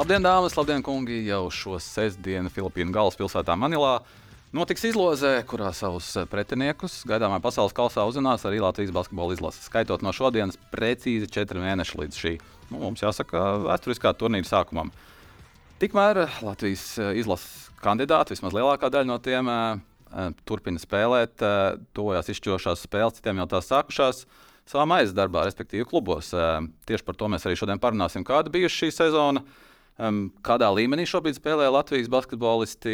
Labdien, dāmas, labdien, kungi! Jau šo sestdienu Filipīnu galvaspilsētā Manilā notiks izloze, kurā savus pretiniekus gaidāmā pasaules kausā uzzinās arī Latvijas basketbola izlase. Skaitot no šodienas precīzi četri mēneši līdz šī, nu, mums jāsaka, vēsturiskā turnīra sākumam. Tikmēr Latvijas izlases kandidāti, vismaz lielākā daļa no tiem, eh, turpina spēlēt, eh, tuvojās izšķirošās spēles, citiem jau tās sākušās savā maizes darbā, respektīvi klubos. Eh, tieši par to mēs arī šodien parunāsim, kāda bijusi šī sezona. Um, kādā līmenī šobrīd spēlē Latvijas basketbolisti?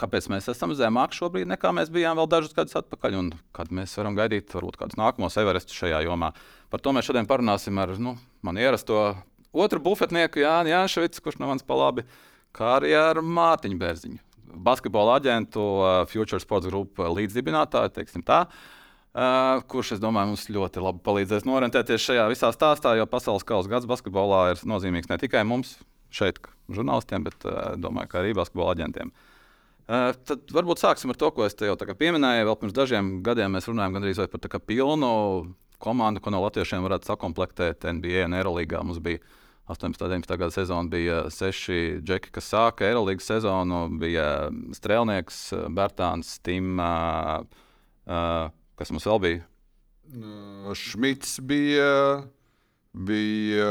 Kāpēc mēs esam zemāk šobrīd nekā mēs bijām vēl dažus gadus atpakaļ? Un kad mēs varam gaidīt varbūt kādus nākamos everestus šajā jomā? Par to mēs šodien parunāsim ar nu, manu ierasto otru bufetnieku Jānu Janšovicu, kurš no manis pa labi, kā arī ar Mārtiņu Bērziņu. Basketbola aģentu uh, Future Sports Group līdzdibinātāju, teiksim tā. Uh, kurš, es domāju, mums ļoti labi palīdzēs norientēties šajā visā stāstā, jo pasaules kausa gads basketbolā ir nozīmīgs ne tikai mums, šeit, žurnālistiem, bet uh, domāju, ka arī basketbola aģentiem. Uh, tad varbūt sāksim ar to, ko es te jau pieminēju. Vēl pirms dažiem gadiem mēs runājām gandrīz par pilnu komandu, ko no latviešiem varētu sakomplektēt NBA un Eirolandā. Mums bija 18. un 19. gada sezona, bija seši džeki, kas sāka Eirolandas sezonu. Bija Strēlnieks, Bērtāns, Tim, kas mums vēl bija? Šmits bija. Bija.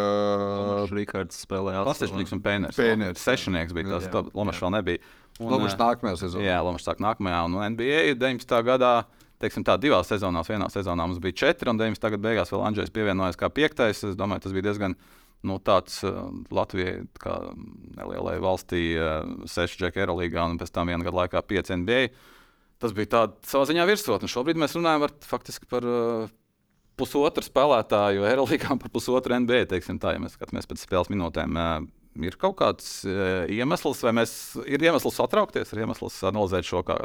Rikārds spēlēja Pastāstnieks un Pēners. Pēners. Sešnieks bija tas, tad Lomačs vēl nebija. Un, Lomačs uh, nākamajā sezonā. Jā, Lomačs sāk nākamajā. Un NBA 19. gadā, teiksim tā, divās sezonās, vienā sezonā mums bija četri, un 19. gada beigās vēl Andrzejs pievienojās kā piektais. Es domāju, tas bija diezgan nu, tāds uh, Latvijai, kā nelielai valstī, uh, seši džeki Eirolandā un pēc tam viena gada laikā pieci NBA. Tas bija tāds savā ziņā virsotne. Šobrīd mēs runājam ar, faktiski par uh, pusotru spēlētāju Eirolandā, par pusotru NBA. Teiksim, tā, ja mēs skatāmies pēc spēles minūtēm, ir kaut kāds iemesls, vai mēs, ir iemesls satraukties, ir iemesls analizēt šo kā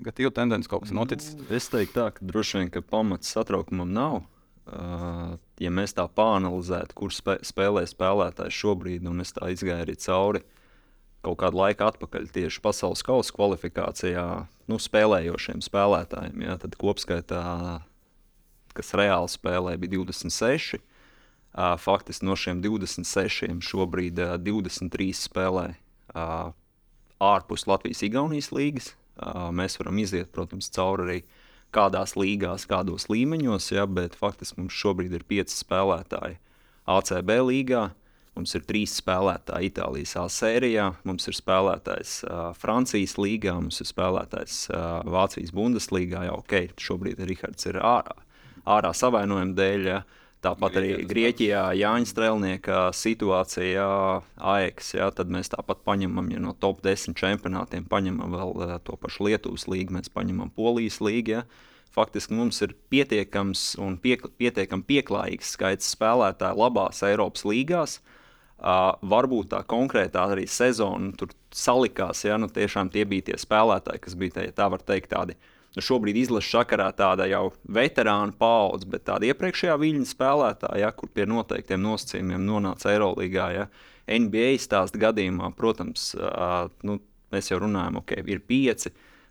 negatīvu tendenci, kaut kas ir noticis. Es teiktu, tā, ka droši vien ka pamats satraukumam nav. Uh, ja mēs tā pāranalizētu, kur spē, spēlē spēlētājs šobrīd, un es tā izgāju arī cauri kaut kādu laiku atpakaļ tieši pasaules kausa kvalifikācijā, nu, spēlējošiem spēlētājiem, ja, tad kopskaitā, kas reāli spēlē, bija 26. Uh, faktiski no šiem 26 šobrīd uh, 23 spēlē ārpus Latvijas-Igaunijas. Uh, mēs varam iziet, protams, cauri arī kādās līgās, kādos līmeņos, ja, bet faktiski mums šobrīd ir pieci spēlētāji ACB līgā. Mums ir trīs spēlētāji Itālijas A sērijā, mums ir spēlētājs uh, Francijas līgā, mums ir spēlētājs uh, Vācijas Bundeslīgā. Jā, ok, šobrīd Rihards ir ārā, ārā savainojuma dēļ. Ja. Tāpat arī Grieķijā, Jāņa Strēlnieka situācijā, AEX. Ja, tad mēs tāpat paņemam ja no top 10 čempionātiem, paņemam vēl uh, to pašu Lietuvas līgu, mēs paņemam Polijas līgu. Ja. Faktiski mums ir pietiekams un piek, pietiekami pieklājīgs skaits spēlētāju labās Eiropas līgās. Uh, varbūt tā konkrētā arī sezona tur salikās. Ja, nu, tiešām tie bija tie spēlētāji, kas bija, ja tā var teikt, tādi nu, šobrīd izlases sakarā tāda jau veterāna paudze, bet tāda iepriekšējā viļņa spēlētāja, ja, kur pie noteiktiem nosacījumiem nonāca Eirolandā. Ja. NBA stāsta gadījumā, protams, uh, nu, mēs jau runājam, ok, ir pieci.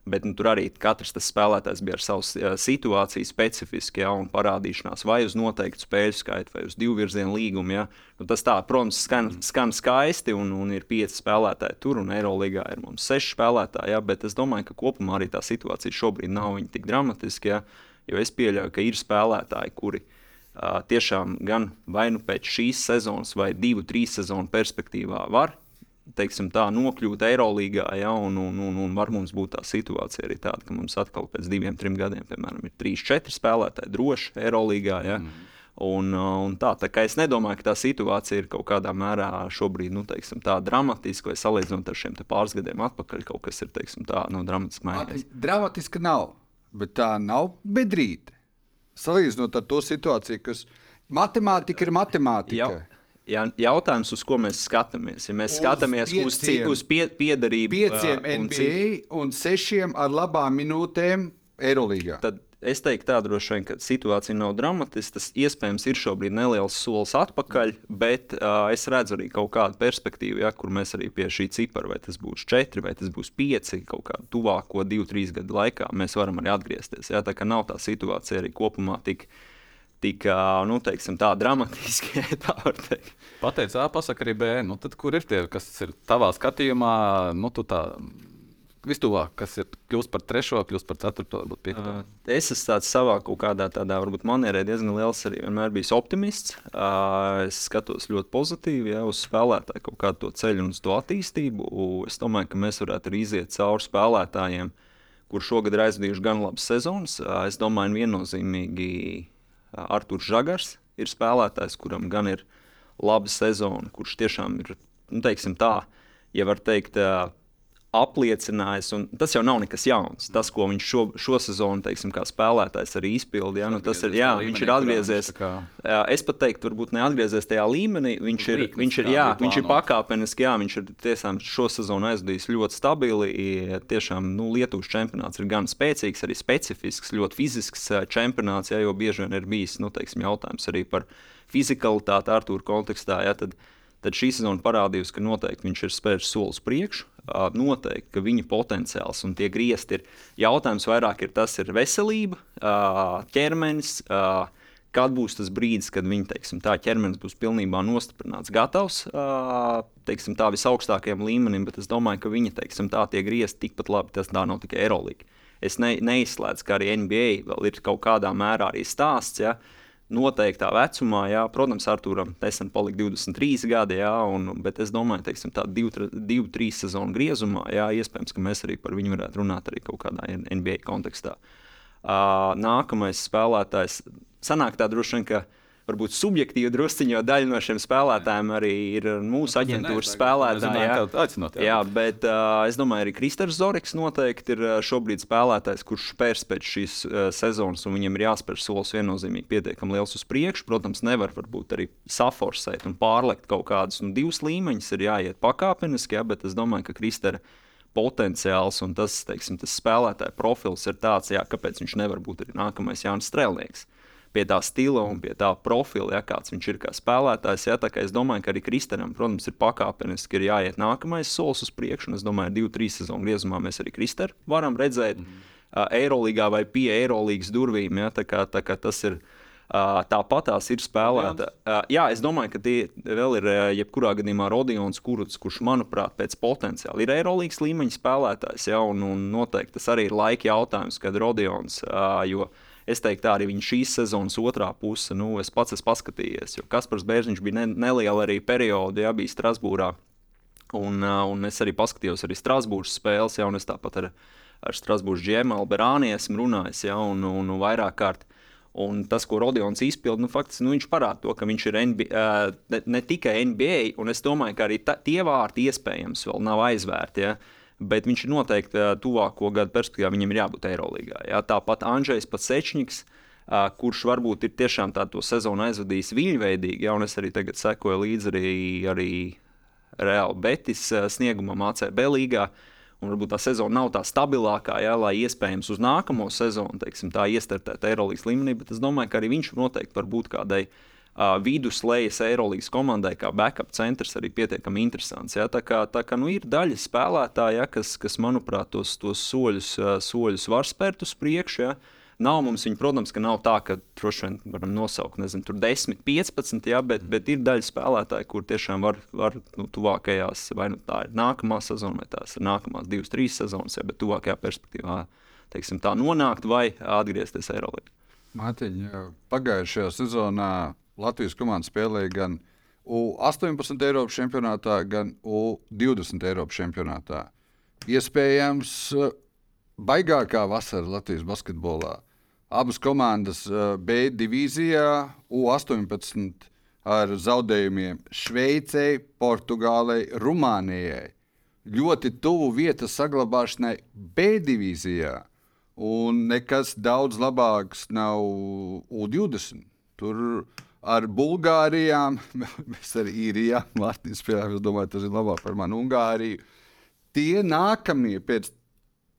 Bet nu, tur arī katrs tas spēlētājs bija ar savu uh, situāciju specifiski, ja, un parādīšanās vai uz noteiktu spēļu skaitu, vai uz divu virzienu līgumu. Ja. Nu, tas, tā, protams, skan, skan skaisti, un, un ir pieci spēlētāji tur, un Eirolandā ir mums seši spēlētāji. Ja, bet es domāju, ka kopumā arī tā situācija šobrīd nav tik dramatiska. Ja, jo es pieļauju, ka ir spēlētāji, kuri uh, tiešām gan vai nu pēc šīs sezonas, vai divu, trīs sezonu perspektīvā var teiksim, tā, nokļūt Eirolandā, ja, un, un, un, un var mums būt tā situācija arī tāda, ka mums atkal pēc diviem, trim gadiem, piemēram, ir trīs, četri spēlētāji droši Eirolandā. Ja. Mm. Un, un tā, tā kā es nedomāju, ka tā situācija ir kaut kādā mērā šobrīd nu, teiksim, tā dramatiska, vai salīdzinot ar šiem pāris gadiem atpakaļ, kaut kas ir teiksim, tā nu, dramatiski mainījies. Dramatiski nav, bet tā nav bedrīte. Salīdzinot ar to situāciju, kas matemātika ir matemātika. Jau. Jā, jautājums, uz ko mēs skatāmies? Ja mēs Uz skatāmies uz, pieciem. cik, uz pie, piedarību, Pieciem ā, un NBA un sešiem ar labām minūtēm Eirolandā. tad es teiktu, tā droši vien, ka situācija nav dramatiska. Tas iespējams ir šobrīd neliels solis atpakaļ, bet uh, es redzu arī kaut kādu perspektīvu, ja, kur mēs arī pie šī cipara, vai tas būs četri, vai tas būs pieci, kaut kā tuvāko divu, trīs gadu laikā, mēs varam arī atgriezties. Ja, tā kā nav tā situācija arī kopumā tik. tik ā, nu, teiksim, tā dramatiski, tā. Pateic, A, pasaka arī B. Nu, tad, kur ir tie, kas ir tavā skatījumā, nu, tā vistuvāk, kas ir kļūst par trešo, kļūst par ceturto, varbūt piekto? Es esmu tāds savā kaut kādā tādā, varbūt manierē diezgan liels, arī vienmēr bijis optimists. Es skatos ļoti pozitīvi ja, uz spēlētāju kaut kādu to ceļu un uz to attīstību. Es domāju, ka mēs varētu arī iziet cauri spēlētājiem, kurš šogad ir aizvadījuši gan labas sezonas. Es domāju, viennozīmīgi Arthurs Žagars ir spēlētājs, kuram gan ir laba sezona, kurš tiešām ir, nu, teiksim tā, ja var teikt, ā, apliecinājis, un tas jau nav nekas jauns. Tas, ko viņš šo, šo sezonu, teiksim, kā spēlētājs arī izpildīja, ja, nu, tas ir, jā, viņš ir atgriezies. Jā, es pat teiktu, varbūt neatgriezies tajā līmenī. Viņš ir, Līknis, viņš ir, kā jā, viņš ir pakāpeniski, jā, viņš ir tiešām šo sezonu aizvadījis ļoti stabili. Tiešām nu, Lietuvas čempionāts ir gan spēcīgs, arī specifisks, ļoti fizisks čempionāts, jā, jo bieži vien ir bijis nu, teiksim, jautājums arī par fizikalitāti Arthūra kontekstā. Jā, tad, tad šī sezona parādījusi, ka noteikti viņš ir spēris solis priekšu. Noteikti, ka viņa potenciāls un tie griezti ir jautājums vairāk ir tas, ir veselība, ķermenis. Kad būs tas brīdis, kad viņa teiksim, tā ķermenis būs pilnībā nostiprināts, gatavs teiksim, tā visaugstākajam līmenim, bet es domāju, ka viņa teiksim, tā tie griezti tikpat labi. Tas tā nav tikai Eirolandā. Es ne, neizslēdzu, ka arī NBA vēl ir kaut kādā mērā arī stāsts. Ja? Noteiktā vecumā, jā, protams, Arthūram nesen palika 23 gadi, jā, un, bet es domāju, ka tādā 2-3 sezonu griezumā, jā, iespējams, ka mēs arī par viņu varētu runāt arī kaut kādā NBA kontekstā. Uh, nākamais spēlētājs sanāk tā droši vien, ka varbūt subjektīvi drusciņi, jo daļa no šiem spēlētājiem arī ir mūsu aģentūras spēlētāji. jā. Aicinot, jā. Jā, bet uh, es domāju, arī Kristers Zorigs noteikti ir šobrīd spēlētājs, kurš spērs pēc šīs uh, sezonas, un viņam ir jāspēr solis viennozīmīgi pietiekami liels uz priekšu. Protams, nevar varbūt arī saforsēt un pārlekt kaut kādus nu, divus līmeņus, ir jāiet pakāpeniski, jā, bet es domāju, ka Kristers potenciāls un tas, teiksim, tas spēlētāja profils ir tāds, jā, kāpēc viņš nevar būt arī nākamais Jānis Strēlnieks. Pie tā stila un pie tā profila, ja, kāds viņš ir kā spēlētājs. Ja, tā kā es domāju, ka arī Kristēnam, protams, ir pakāpeniski ir jāiet nākamais solis uz priekšu. Es domāju, ka divu, trīs sezonu griezumā mēs arī Kristēnu varam redzēt mm -hmm. uh, Eirolandā vai pie Eirolandas durvīm. Ja, tā kā, tā kā tas ir Uh, Tāpat tās ir spēlēta. Uh, jā, es domāju, ka tie vēl ir uh, jebkurā gadījumā Rodions Kuruts, kurš, manuprāt, pēc potenciāla ir Eirolandes līmeņa spēlētājs. Ja, un, un noteikti tas arī ir laika jautājums, kad Rodions. Jo es teiktu, tā arī viņa šīs sezonas otrā puse, nu, es pats esmu paskatījies. Jo Kaspars Bērziņš bija ne, neliela arī perioda, ja bija Strasbūrā. Un, uh, un es arī paskatījos arī Strasbūras spēles, ja, un es tāpat ar, ar Strasbūras džēmu Alberāni esmu runājis, ja, un, un, un vairāk kārt. Un tas, ko Rodions izpildīja, nu, faktiski nu, viņš parāda to, ka viņš ir NBA, uh, ne, ne tikai NBA, un es domāju, ka arī ta, tie vārti iespējams vēl nav aizvērti. Ja? Bet viņš ir noteikti tuvāko gadu perspektīvā, viņam ir jābūt Eirolandā. Ja? Tāpat Andrzejs Pasečņiks, uh, kurš varbūt ir tiešām tādu sezonu aizvadījis viļņveidīgi, ja? es arī tagad sekoju līdzi arī, arī Reāli Betis uh, sniegumam ACB līgā. Un varbūt tā sezona nav tā stabilākā, jā, lai iespējams uz nākamo sezonu teiksim, tā iestartēt Eirolandes līmenī. Bet es domāju, ka arī viņš noteikti var būt kādai uh, viduslejas Eirolandes komandai, kā backup centrs, arī pietiekami interesants. Jā. Tā kā, tā kā nu, ir daļa spēlētāja, jā, kas, kas, manuprāt, tos, tos soļus, uh, soļus var spērt uz priekšu. Jā. Nav mums viņa, protams, ka nav tā, ka droši vien varam nosaukt, nezinu, tur 10, 15, jā, bet, bet ir daļa spēlētāji, kur tiešām var, var nu, tuvākajās, vai nu tā ir nākamā sezona, vai tās ir nākamās divas, trīs sezonas, jā, bet tuvākajā perspektīvā, teiksim, tā nonākt vai atgriezties Eirolandā. Mārtiņa, pagājušajā sezonā Latvijas komanda spēlēja gan U-18 Eiropas čempionātā, gan U-20 Eiropas čempionātā. Iespējams, eh, baigākā vasara Latvijas basketbolā. Abas komandas eh, B divīzijā, U-18 ar zaudējumiem Šveicei, Portugālei, Rumānijai. Ļoti tuvu vietas saglabāšanai B divīzijā. Un nekas daudz labāks nav U20. Tur ar Bulgārijām, mēs arī īrijā, Mārtiņš spēlējām, es domāju, tas ir labāk par mani Ungāriju. Tie nākamie pēc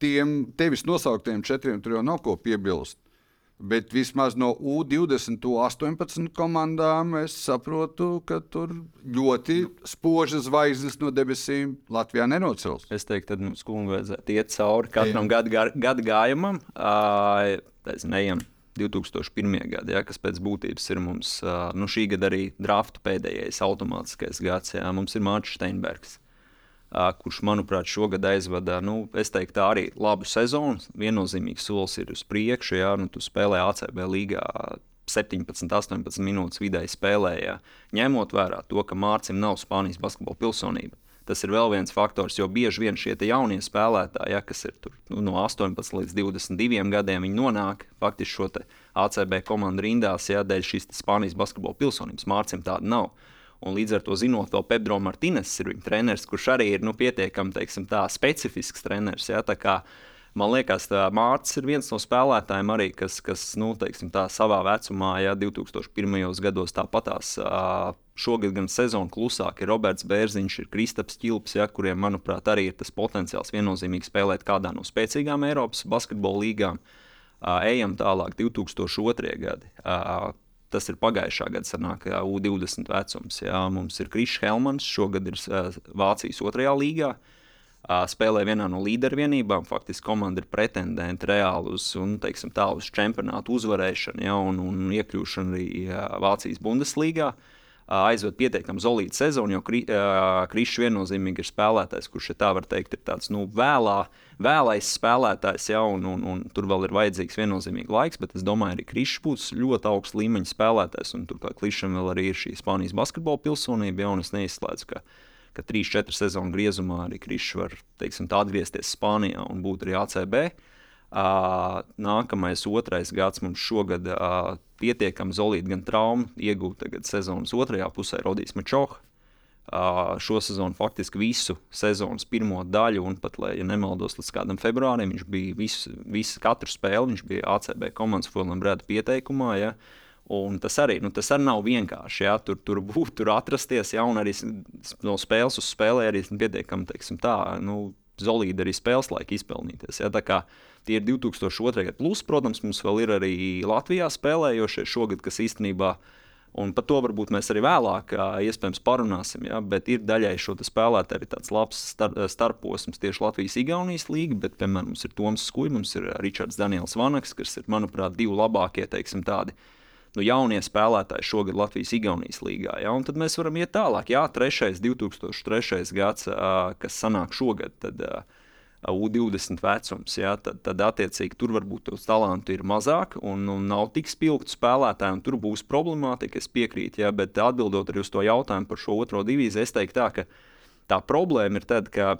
tiem tevis nosauktiem četriem tur jau nav ko piebilst. Bet vismaz no U20, U18 komandām es saprotu, ka tur ļoti spožas zvaigznes no debesīm Latvijā nenocels. Es teiktu, ka mums vajadzētu iet cauri katram gadu, gājumam. Uh, Nezinu, ejam 2001. gada, ja, kas pēc būtības ir mums nu, šī gada arī drafta pēdējais automātiskais gads. Ja. Mums ir Mārcis Steinbergs, kurš, manuprāt, šogad aizvada nu, teiktu, arī labu sezonu. Viennozīmīgs solis ir uz priekšu. Ja. Nu, tu spēlē ACB līgā 17, 18 minūtes vidēji spēlēja, ņemot vērā to, ka Mārcis nav Spānijas basketbola pilsonība. Tas ir vēl viens faktors, jo bieži vien šie jaunie spēlētāji, ja, kas ir tur, nu, no 18 līdz 22 gadiem, viņi nonāk faktiski šo ACB komandu rindās, ja dēļ šīs Spānijas basketbola pilsonības. Mārcim tāda nav. Un līdz ar to zinot, vēl Pedro Martīnes ir viņa treneris, kurš arī ir nu, pietiekami teiksim, tā, specifisks treneris. Ja, tā kā, man liekas, Mārcis ir viens no spēlētājiem, arī, kas, kas nu, teiksim, tā, savā vecumā, ja 2001. gados tāpatās. Uh, Šogad gan sezona klusāk ir Roberts Bērziņš, ir Kristaps Čilps, ja, kuriem, manuprāt, arī ir tas potenciāls viennozīmīgi spēlēt kādā no spēcīgām Eiropas basketbola līgām. Uh, ejam tālāk, 2002. gadi. Uh, tas ir pagājušā gada sanāk, jā, U20 vecums. Jā. Mums ir Krišs Helmans, šogad ir uh, Vācijas otrajā līgā. Uh, spēlē vienā no līdervienībām. Faktiski komanda ir pretendente reāli uz, un, teiksim, tā, uz čempionātu uzvarēšanu ja, un, un iekļūšanu arī uh, Vācijas Bundeslīgā. Uh, aizved pietiekami zelītu sezonu, jo Kri, Krišs viennozīmīgi ir spēlētājs, kurš, ja tā var teikt, ir tāds nu, vēlā, vēlais spēlētājs, ja, un, un, un tur vēl ir vajadzīgs viennozīmīgi laiks, bet es domāju, arī Krišs būs ļoti augsts līmeņa spēlētājs, un turklāt Krišam vēl arī ir šī Spānijas basketbola pilsonība, ja, un es neizslēdzu, ka, ka 3-4 sezonu griezumā arī Krišs var, teiksim, atgriezties Spānijā un būt arī ACB. Uh, nākamais, otrais gads mums šogad uh, pietiekami zelīti gan traumu iegūt tagad sezonas otrajā pusē Rodijs Mačoha. Uh, šo sezonu faktiski visu sezonas pirmo daļu, un pat, lai ja nemaldos, līdz kādam februārim viņš bija visu, visu katru spēli, viņš bija ACB komandas Fulham Breda pieteikumā. Ja? Un tas arī, nu, tas arī nav vienkārši. Ja? Tur, tur būt, tur atrasties, ja? un arī no spēles uz spēlē arī pietiekami, teiksim, tā, nu, zelīti arī spēles laika izpelnīties. Ja? Tā kā uh, Tie ir 2002. gadi. Plus, protams, mums vēl ir arī Latvijā spēlējošie šogad, kas īstenībā. Un par to varbūt mēs arī vēlāk, iespējams, parunāsim. Ja? Bet ir daļai šo spēlētāju arī tāds labs star starposms tieši Latvijas-Igaunijas līga. Bet, piemēram, mums ir Toms Skuļs, mums ir Ričards Daniels Vanaks, kas ir, manuprāt, divi labākie, teiksim, tādi nu, jaunie spēlētāji šogad Latvijas-Igaunijas līgā. Ja? Un tad mēs varam iet tālāk. Jā, trešais, 2003. gads, kas sanāk šogad. Tad, U20 vecums, ja, tad, tad attiecīgi tur varbūt tos talantu ir mazāk un, un nav tik spilgti spēlētāji, un tur būs problemātika. Es piekrītu, ja, bet atbildot arī uz to jautājumu par šo otro divīziju, es teiktu tā, ka tā problēma ir tad, ka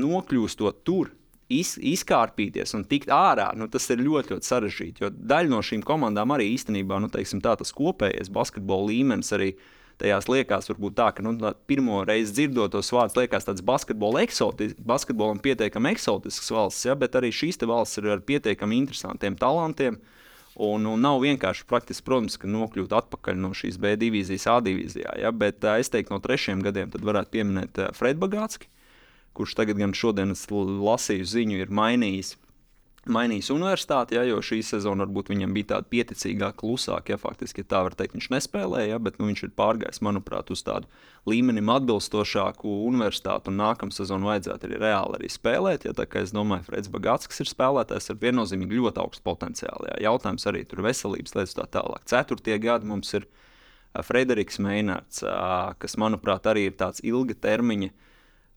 nokļūstot tur, iz, izkārpīties un tikt ārā, nu, tas ir ļoti, ļoti sarežģīti. Jo daļa no šīm komandām arī īstenībā, nu, teiksim, tā, tas kopējais basketbola līmenis arī ir tajās liekas, varbūt tā, ka nu, pirmo reizi dzirdot tos vārdus, liekas tāds basketbola eksotis, basketbolam pietiekami eksotisks valsts, ja, bet arī šīs valsts ir ar pietiekami interesantiem talantiem. Un, un nav vienkārši praktiski, protams, ka nokļūt atpakaļ no šīs B divīzijas, A divīzijā. Ja? Bet uh, es teiktu, no trešiem gadiem varētu pieminēt uh, Fredu Bagātski, kurš tagad gan šodienas lasīju ziņu ir mainījis mainījis universitāti, ja, jo šī sezona varbūt viņam bija tāda pieticīgāka, klusāka. Ja, faktiski, ja tā var teikt, viņš nespēlēja, ja, bet nu, viņš ir pārgājis, manuprāt, uz tādu līmenim atbilstošāku universitāti. Un nākamā sezona vajadzētu arī reāli arī spēlēt. Ja, es domāju, Freds Bagāts ir spēlētājs ar viennozīmīgi ļoti augstu potenciālu. Ja. Jautājums arī tur veselības lietas tā tālāk. Ceturtie gadi mums ir Frederiks Meinārds, kas, manuprāt, arī ir tāds ilga termiņa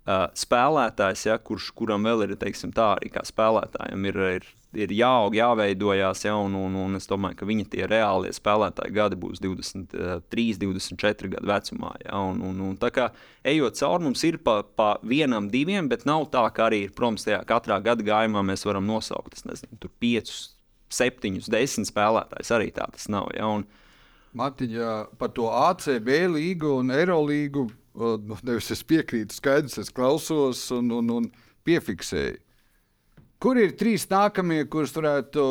uh, spēlētājs, ja, kurš, kuram vēl ir teiksim, tā arī kā spēlētājiem, ir, ir, ir jāaug, jāveidojās, ja, un, un, un es domāju, ka viņa tie reālie spēlētāji gadi būs 23, 24 gadu vecumā. Ja, un, un, un, tā kā ejot cauri, mums ir pa, pa vienam, diviem, bet nav tā, ka arī, protams, tajā katrā gada gājumā mēs varam nosaukt, es nezinu, tur piecus, septiņus, desmit spēlētājus. Arī tā tas nav. Ja, un, Matiņa, par to ACB līgu un Eirolīgu nevis es piekrītu, skaidrs, es klausos un, un, un piefiksēju. Kur ir trīs nākamie, kurus varētu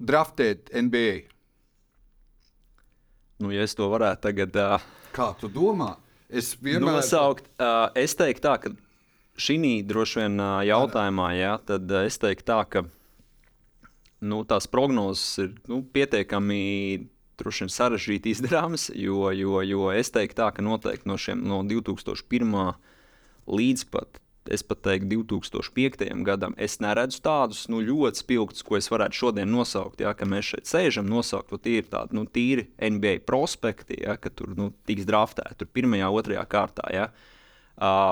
draftēt NBA? Nu, ja es to varētu tagad. Uh, Kā tu domā? Es vienmēr nosaukt, uh, es teiktu tā, ka šī droši vien uh, jautājumā, jā, tad uh, es teiktu tā, ka nu, tās prognozes ir nu, pietiekami droši vien sarežģīti izdarāmas, jo, jo, jo es teiktu tā, ka noteikti no, šiem, no 2001. līdz pat pat teiktu, 2005. gadam. Es neredzu tādus nu, ļoti spilgtus, ko es varētu šodien nosaukt. Ja, mēs šeit sēžam, nosaukt, ka tie ir tādi nu, tīri NBA prospekti, ja, ka tur nu, tiks draftēti pirmajā, otrajā kārtā. Ja. Uh,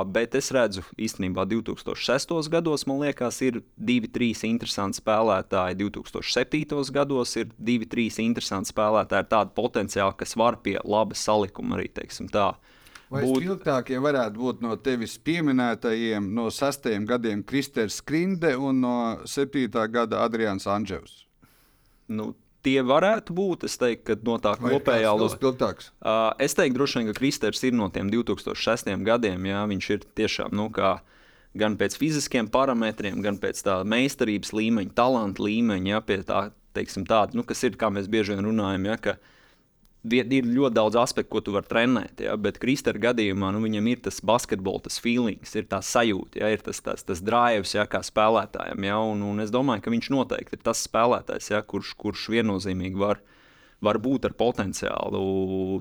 bet es redzu, īstenībā 2006. gados, man liekas, ir divi, trīs interesanti spēlētāji. 2007. gados ir divi, trīs interesanti spēlētāji ar tādu potenciālu, kas var pie laba salikuma arī, teiksim tā. Uh, Vai būt... spilgtākie varētu būt no tevis pieminētajiem no sastajiem gadiem Kristers Skrindi un no septītā gada Adrians Anģevs? Nu, tie varētu būt. Es teiktu, ka no tā kopējā līnija. Uh, es teiktu, droši vien, ka Kristers ir no tiem 2006. gadiem. Jā, viņš ir tiešām nu, kā, gan pēc fiziskiem parametriem, gan pēc tā meistarības līmeņa, talanta līmeņa, jā, pie tā, teiksim, tāda, nu, kas ir, kā mēs bieži vien runājam, jā, ka, uh, ir ļoti daudz aspektu, ko tu vari trenēt. Ja? Bet Kristēna gadījumā nu, viņam ir tas basketbols, tas feelings, ir tā sajūta, ja? ir tas, tas, tas drives, ja? kā spēlētājam. Ja? Un, un es domāju, ka viņš noteikti ir tas spēlētājs, ja? kurš, kurš viennozīmīgi var, var būt ar potenciālu,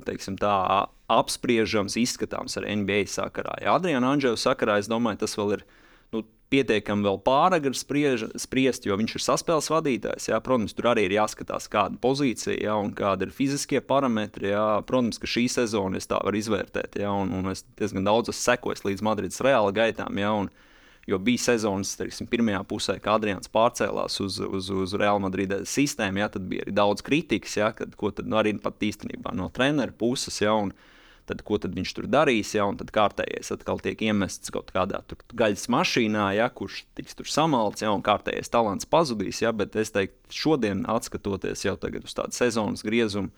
teiksim, tā, apspriežams, izskatāms ar NBA sakarā. Ja? Adriana Anģela sakarā, es domāju, tas vēl ir pietiekami vēl pāragri spriest, jo viņš ir saspēles vadītājs. Jā. Protams, tur arī ir jāskatās, kāda pozīcija jā, un kāda ir fiziskie parametri. Jā. Protams, ka šī sezona es tā varu izvērtēt, jā, un, un es diezgan daudz esmu sekojis līdz Madrides reāla gaitām. Jā, un, Jo bija sezonas teiksim, pirmajā pusē, kad Adrians pārcēlās uz, uz, uz Real Madrides sistēmu, jā, tad bija arī daudz kritikas, jā, kad, ko tad, nu, arī pat īstenībā no treneru puses. Jā, un, tad ko tad viņš tur darīs, ja, un tad kārtējais atkal tiek iemests kaut kādā gaļas mašīnā, ja, kurš tiks tur samalts, ja, un kārtējais talants pazudīs. Ja, bet es teiktu, šodien, skatoties jau uz tādu sezonas griezumu,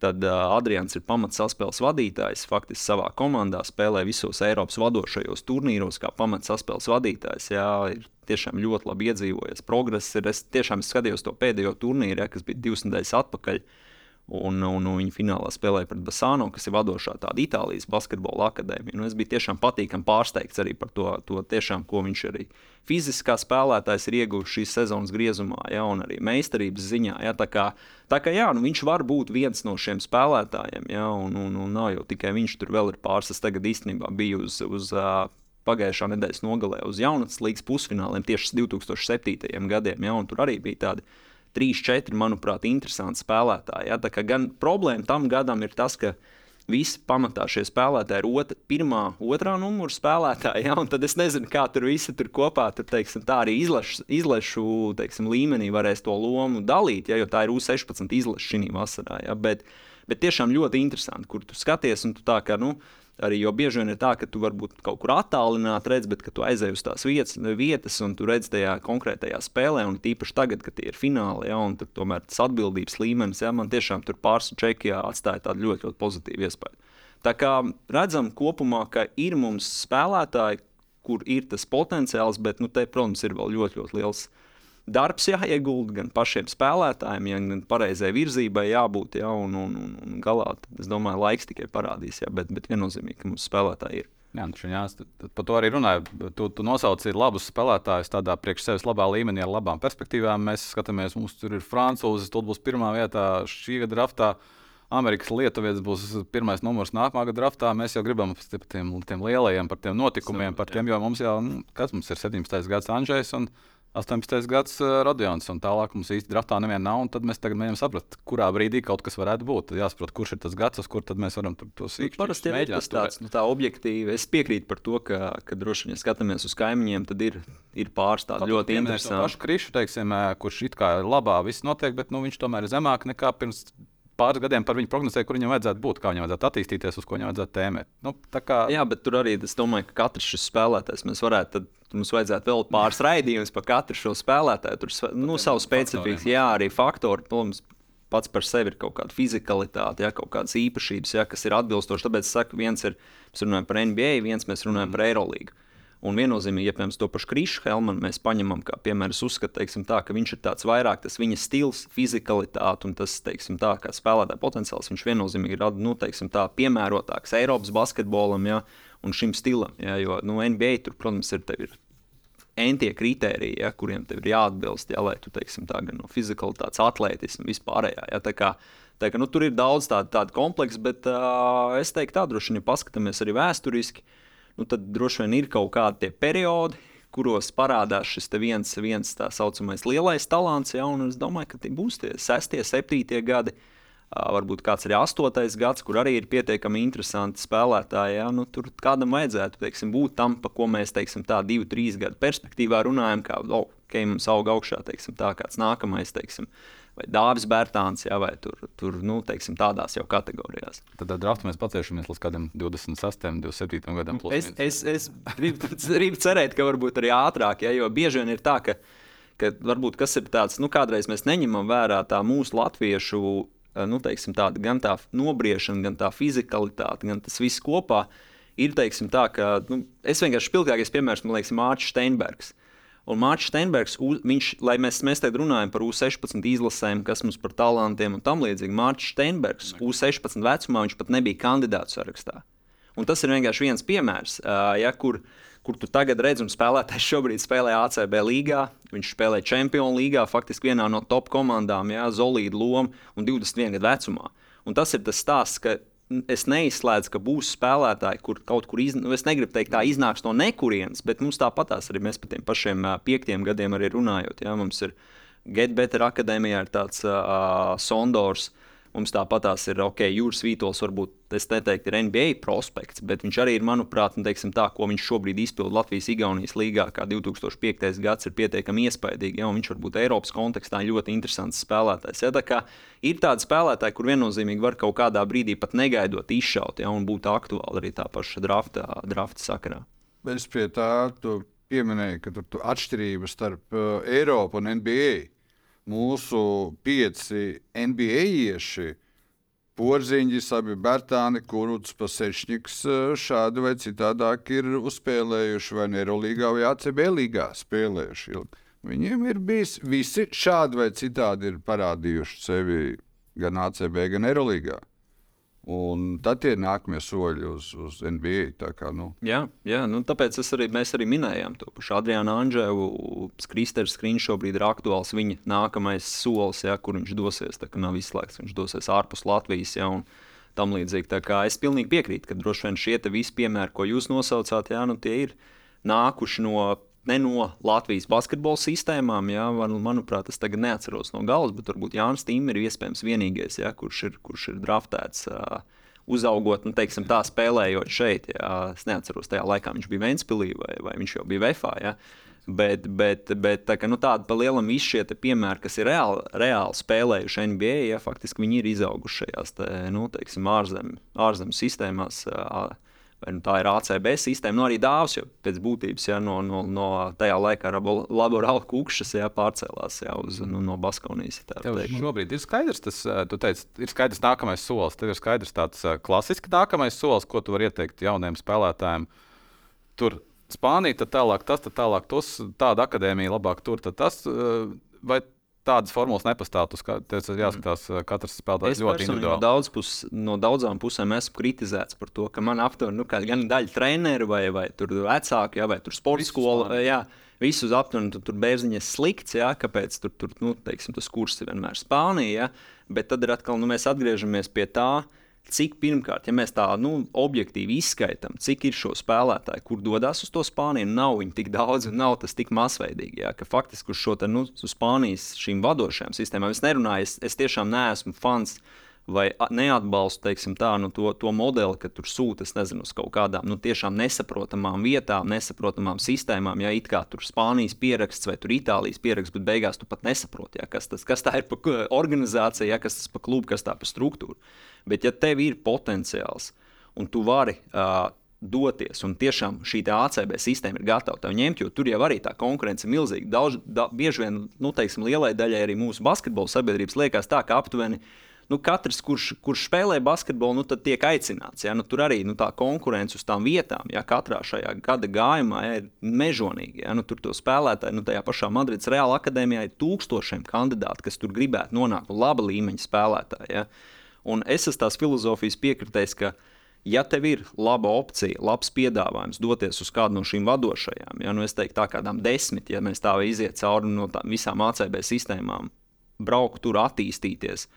tad uh, Adrians ir pamats saspēles vadītājs. Faktiski savā komandā spēlē visos Eiropas vadošajos turnīros, kā pamats saspēles vadītājs. Jā, ir tiešām ļoti labi iedzīvojies. Progress ir. Es tiešām skatījos to pēdējo turnīru, ja, kas bija divas nedēļas atpakaļ. Uh, Un, un, un viņi finālā spēlēja pret Basānu, kas ir vadošā tāda Itālijas basketbola akadēmija. Nu, es biju tiešām patīkami pārsteigts arī par to, to tiešām, ko viņš arī fiziskā spēlētājs ir ieguvis šīs sezonas griezumā, ja, un arī meistarības ziņā. Ja, tā kā, tā kā jā, nu, viņš var būt viens no šiem spēlētājiem, ja, un, un, un nav jau tikai viņš, tur vēl ir pāris. Es tagad īstenībā biju uz, uz uh, pagājušā nedēļas nogalē uz jaunatnes līgas pusfināliem tieši 2007. gadiem, ja, tur arī bija tādi trīs, četri, manuprāt, interesanti spēlētāji. Ja? Gan problēma tam gadam ir tas, ka visi pamatā šie spēlētāji ir otra, pirmā, otrā numura spēlētāji. Ja? Tad es nezinu, kā tur visi tur kopā, tur, teiksim, tā arī izlašu, izlašu teiksim, līmenī varēs to lomu dalīt, ja? jo tā ir U16 izlaša šī vasarā. Ja? Bet, bet tiešām ļoti interesanti, kur tu skaties un tu tā kā. Nu, Arī jo bieži vien ir tā, ka tu varbūt kaut kur attālināti redz, bet tu aizej uz tās vietas, vietas un tu redz tajā konkrētajā spēlē, un tīpaši tagad, kad tie ir fināli, ja, un tur tomēr tas atbildības līmenis, ja, man tiešām tur pāris čekijā atstāja tādu ļoti, ļoti pozitīvu iespēju. Tā kā redzam kopumā, ka ir mums spēlētāji, kur ir tas potenciāls, bet, nu, te, protams, ir vēl ļoti, ļoti liels darbs jāiegulda gan pašiem spēlētājiem, gan pareizai virzībai jābūt. Ja, un, un, un, un galā, es domāju, laiks tikai parādīs, ja, bet, bet viennozīmīgi, ka mums spēlētāji ir. Jā, nu, jās, par to arī runāju. Tu, tu nosauci labus spēlētājus tādā priekš sevis labā līmenī, ar labām perspektīvām. Mēs skatāmies, mums tur ir frančūzis, tur būs pirmā vietā šī gada draftā. Amerikas Lietuvietis būs pirmais numurs nākamā gada draftā. Mēs jau gribam par tiem, tiem lielajiem, par tiem notikumiem, par tiem, jo mums jau, nu, kas mums ir 17. gads Andrzejs. 18. gads uh, Rodions, un tālāk mums īsti draftā neviena nav. Tad mēs tagad mēģinām saprast, kurā brīdī kaut kas varētu būt. Tad jāsaprot, kurš ir tas gads, uz kur mēs varam to sīkāt. Nu, parasti ir tas tāds nu, tā objektīvi. Es piekrītu par to, ka, ka droši vien, ja skatāmies uz kaimiņiem, tad ir, ir pāris tādi ļoti interesanti. Pašu krišu, teiksim, kurš it kā ir labā, viss notiek, bet nu, viņš tomēr ir zemāk nekā pirms pāris gadiem par viņu prognozēju, kur viņam vajadzētu būt, kā viņam vajadzētu attīstīties, uz ko viņam vajadzētu tēmēt. Nu, kā... Jā, bet tur arī es domāju, ka katrs šis spēlētājs mēs varētu. Tad... Mums vajadzētu vēl pāris raidījumus par katru šo spēlētāju. Tur nu, savu specifiku, jā, arī faktori. Protams, pats par sevi ir kaut kāda fizikalitāte, ja, kaut kādas īpašības, ja, kas ir atbilstošas. Tāpēc es saku, viens ir, mēs runājam par NBA, viens mēs runājam par Eirolīgu. Un viennozīmīgi, ja piemēram to pašu Krišu Helmanu mēs paņemam kā piemēru, es uzskatu, tā, ka viņš ir tāds vairāk tas viņa stils, fizikalitāte un tas, teiksim, tā, kā spēlētāja potenciāls. Viņš viennozīmīgi ir nu, teiksim, tā, piemērotāks Eiropas basketbolam ja, un šim stilam. Ja, jo nu, NBA tur, protams, ir. ir entie kriteriji, ja, kuriem tev ir jāatbilst, ja, lai tu teiksim, tā, gan no fizikalitātes, atlētismu, vispārējā. Ja, tā kā, tā kā, nu, tur ir daudz tādu, tādu kompleksu, bet uh, es teiktu, tā droši vien, ja paskatāmies arī vēsturiski, uh, nu, tad droši vien ir kaut kādi periodi, kuros parādās šis viens, viens tā saucamais lielais talants. Ja, es domāju, ka tie būs tie sestie, septītie gadi. Varbūt kāds arī astotais gads, kur arī ir pietiekami interesanti spēlētāji. Ja? Nu, tur kādam vajadzētu teiksim, būt tam, pa ko mēs teiksim, tā divu, trīs gadu perspektīvā runājam, kā oh, okay, mums aug augšā teiksim, tā, kāds nākamais. Teiksim, vai Dārzs Bērtāns, ja, vai tur, tur nu, teiksim, tādās jau kategorijās. Tad draftu mēs paciešamies līdz kādam 26, 27 gadam. Es, es, es gribu, gribu cerēt, ka varbūt arī ātrāk, ja, jo bieži vien ir tā, ka, ka varbūt kas ir tāds, nu, kādreiz mēs neņemam vērā tā mūsu latviešu Eh, nu, teiksim, tāda, gan tā nobriešana, gan tā fizikalitāte, gan tas viss kopā ir teiksim, tā, ka nu, es vienkārši spilgtākais piemērs man liekas Mārcis Steinbergs. Un Mārcis Steinbergs, viņš, lai mēs, mēs tagad runājam par U16 izlasēm, kas mums par talantiem un tam līdzīgi, Mārcis Steinbergs U16 vecumā viņš pat nebija kandidātu sarakstā. Un tas ir vienkārši viens piemērs, ja, kur kur tu tagad redzi, un spēlētājs šobrīd spēlē ACB līgā. Viņš spēlē Champions līgā, faktiski vienā no top komandām, jā, Zolīda loma un 21 gadu vecumā. Un tas ir tas stāsts, ka es neizslēdzu, ka būs spēlētāji, kur kaut kur iznāks, nu, es negribu teikt, tā iznāks no nekurienes, bet mums tāpatās arī mēs par tiem pašiem piektiem gadiem arī runājot. Jā, mums ir Getbetter akadēmijā ir tāds uh, Sondors. Uh, Mums tāpatās ir ok, Jūras Vītols, varbūt es neteiktu, ir NBA prospekts, bet viņš arī ir, manuprāt, nu, tā, ko viņš šobrīd izpilda Latvijas-Igaunijas līgā, kā 2005. gads, ir pietiekami iespaidīgi. Ja, viņš varbūt Eiropas kontekstā ļoti interesants spēlētājs. Ja, tā kā ir tādi spēlētāji, kur viennozīmīgi var kaut kādā brīdī pat negaidot izšaut, ja, un būt aktuāli arī tā paša drafta, drafta sakarā. Es pie tā pieminēju, ka tur ir atšķirības starp uh, Eiropu un NBA mūsu pieci NBA-ieši. Porziņģis, abi Bērtāni, Kuruts, Pasečņiks šādi vai citādāk ir uzspēlējuši vai Neirolīgā vai ACB līgā spēlējuši. Viņiem ir bijis visi šādi vai citādi ir parādījuši sevi gan ACB, gan Neirolīgā. Un tad ir nākamie soļi uz, uz NBA. Kā, nu. Jā, jā nu, tāpēc arī, mēs arī minējām to pašu Adrianu Anģēlu. Kristers Skriņš šobrīd ir aktuāls viņa nākamais solis, ja, kur viņš dosies. Tā nav izslēgts, viņš dosies ārpus Latvijas. Ja, un, Tam līdzīgi. Es pilnīgi piekrītu, ka droši vien šie visi piemēri, ko jūs nosaucāt, jā, nu, tie ir nākuši no ne no Latvijas basketbola sistēmām. Jā, man, manuprāt, es tagad neatceros no galvas, bet varbūt Jānis Tīm ir iespējams vienīgais, jā, kurš, ir, kurš ir draftēts. Uh, Uzaugot, nu, teiksim, tā spēlējot šeit, jā, es neatceros, tajā laikā viņš bija Vēnspīlī vai, vai viņš jau bija Vēfā. Jā. Bet, bet, bet tā, ka, nu, tāda pa lielam visi šie piemēri, kas ir reāli, reāli spēlējuši NBA, ja faktiski viņi ir izauguši šajās te, nu, teiksim, ārzemju ārzem sistēmās. Uh, vai nu tā ir ACB sistēma, nu arī dāvs, jo pēc būtības ja, no, no, no tajā laikā laborāla kukšas ja, pārcēlās ja, uz, nu, no Baskonijas. Šobrīd ir skaidrs, tas teici, ir skaidrs nākamais solis. Tev ir skaidrs tāds klasisks nākamais solis, ko tu vari ieteikt jauniem spēlētājiem. Tur Spānija, tad tālāk tas, tad tālāk tas, tāda akadēmija labāk tur, tad tas. Vai tādas formulas nepastāv. Tas ir jāskatās, mm. katrs spēlētājs ļoti individuāli. No, daudz pus, no daudzām pusēm esmu kritizēts par to, ka man aptuveni nu, gan daļa treneru vai, vai vecāki, jā, vai sporta skola. Jā, Visus aptuveni tur, tur bērziņas slikts, jā, kāpēc tur, tur nu, teiksim, tas kurs ir vienmēr Spānijā. Bet tad ir atkal, nu, mēs atgriežamies pie tā, uh, cik pirmkārt, ja mēs tā nu, objektīvi izskaidām, cik ir šo spēlētāju, kur dodas uz to Spāniju, nav viņi tik daudz un nav tas tik masveidīgi. Jā, faktiski uz šo te, nu, uz Spānijas šīm vadošajām sistēmām es nerunāju, es, es tiešām neesmu fans. Vai neatbalstu teiksim, tā, nu, to, to modeli, ka tur sūta nezinu, uz kaut kādām nu, tiešām nesaprotamām vietām, nesaprotamām sistēmām. Ja it kā tur Spānijas pieraksts vai Itālijas pieraksts, bet beigās tu pat nesaproti, ja, kas, tas, kas tā ir par organizāciju, ja, kas tas par klubu, kas tā par struktūru. Bet, ja tev ir potenciāls un tu vari uh, doties, un tiešām šī ACB sistēma ir gatava tev ņemt, jo tur jau arī tā konkurence ir milzīga. Daudz, da, bieži vien, nu, teiksim, lielai daļai arī mūsu basketbola sabiedrības liekas tā, ka aptuveni nu, katrs, kurš, kurš spēlē basketbolu, nu, tiek aicināts. Ja? Nu, tur arī nu, tā konkurence uz tām vietām, ja katrā šajā gada gājumā ja, ir mežonīga. Ja? Nu, tur to spēlētāji, nu, tajā pašā Madrides Reāla akadēmijā ir tūkstošiem kandidātu, kas tur gribētu nonākt, laba līmeņa spēlētāji. Ja? Un es esmu tās filozofijas piekritējis, ka, ja tev ir laba opcija, labs piedāvājums doties uz kādu no šīm vadošajām, ja nu es teiktu, tā kādām desmit, ja mēs tā iziet cauri no visām ACB sistēmām, braukt tur, attīstīties.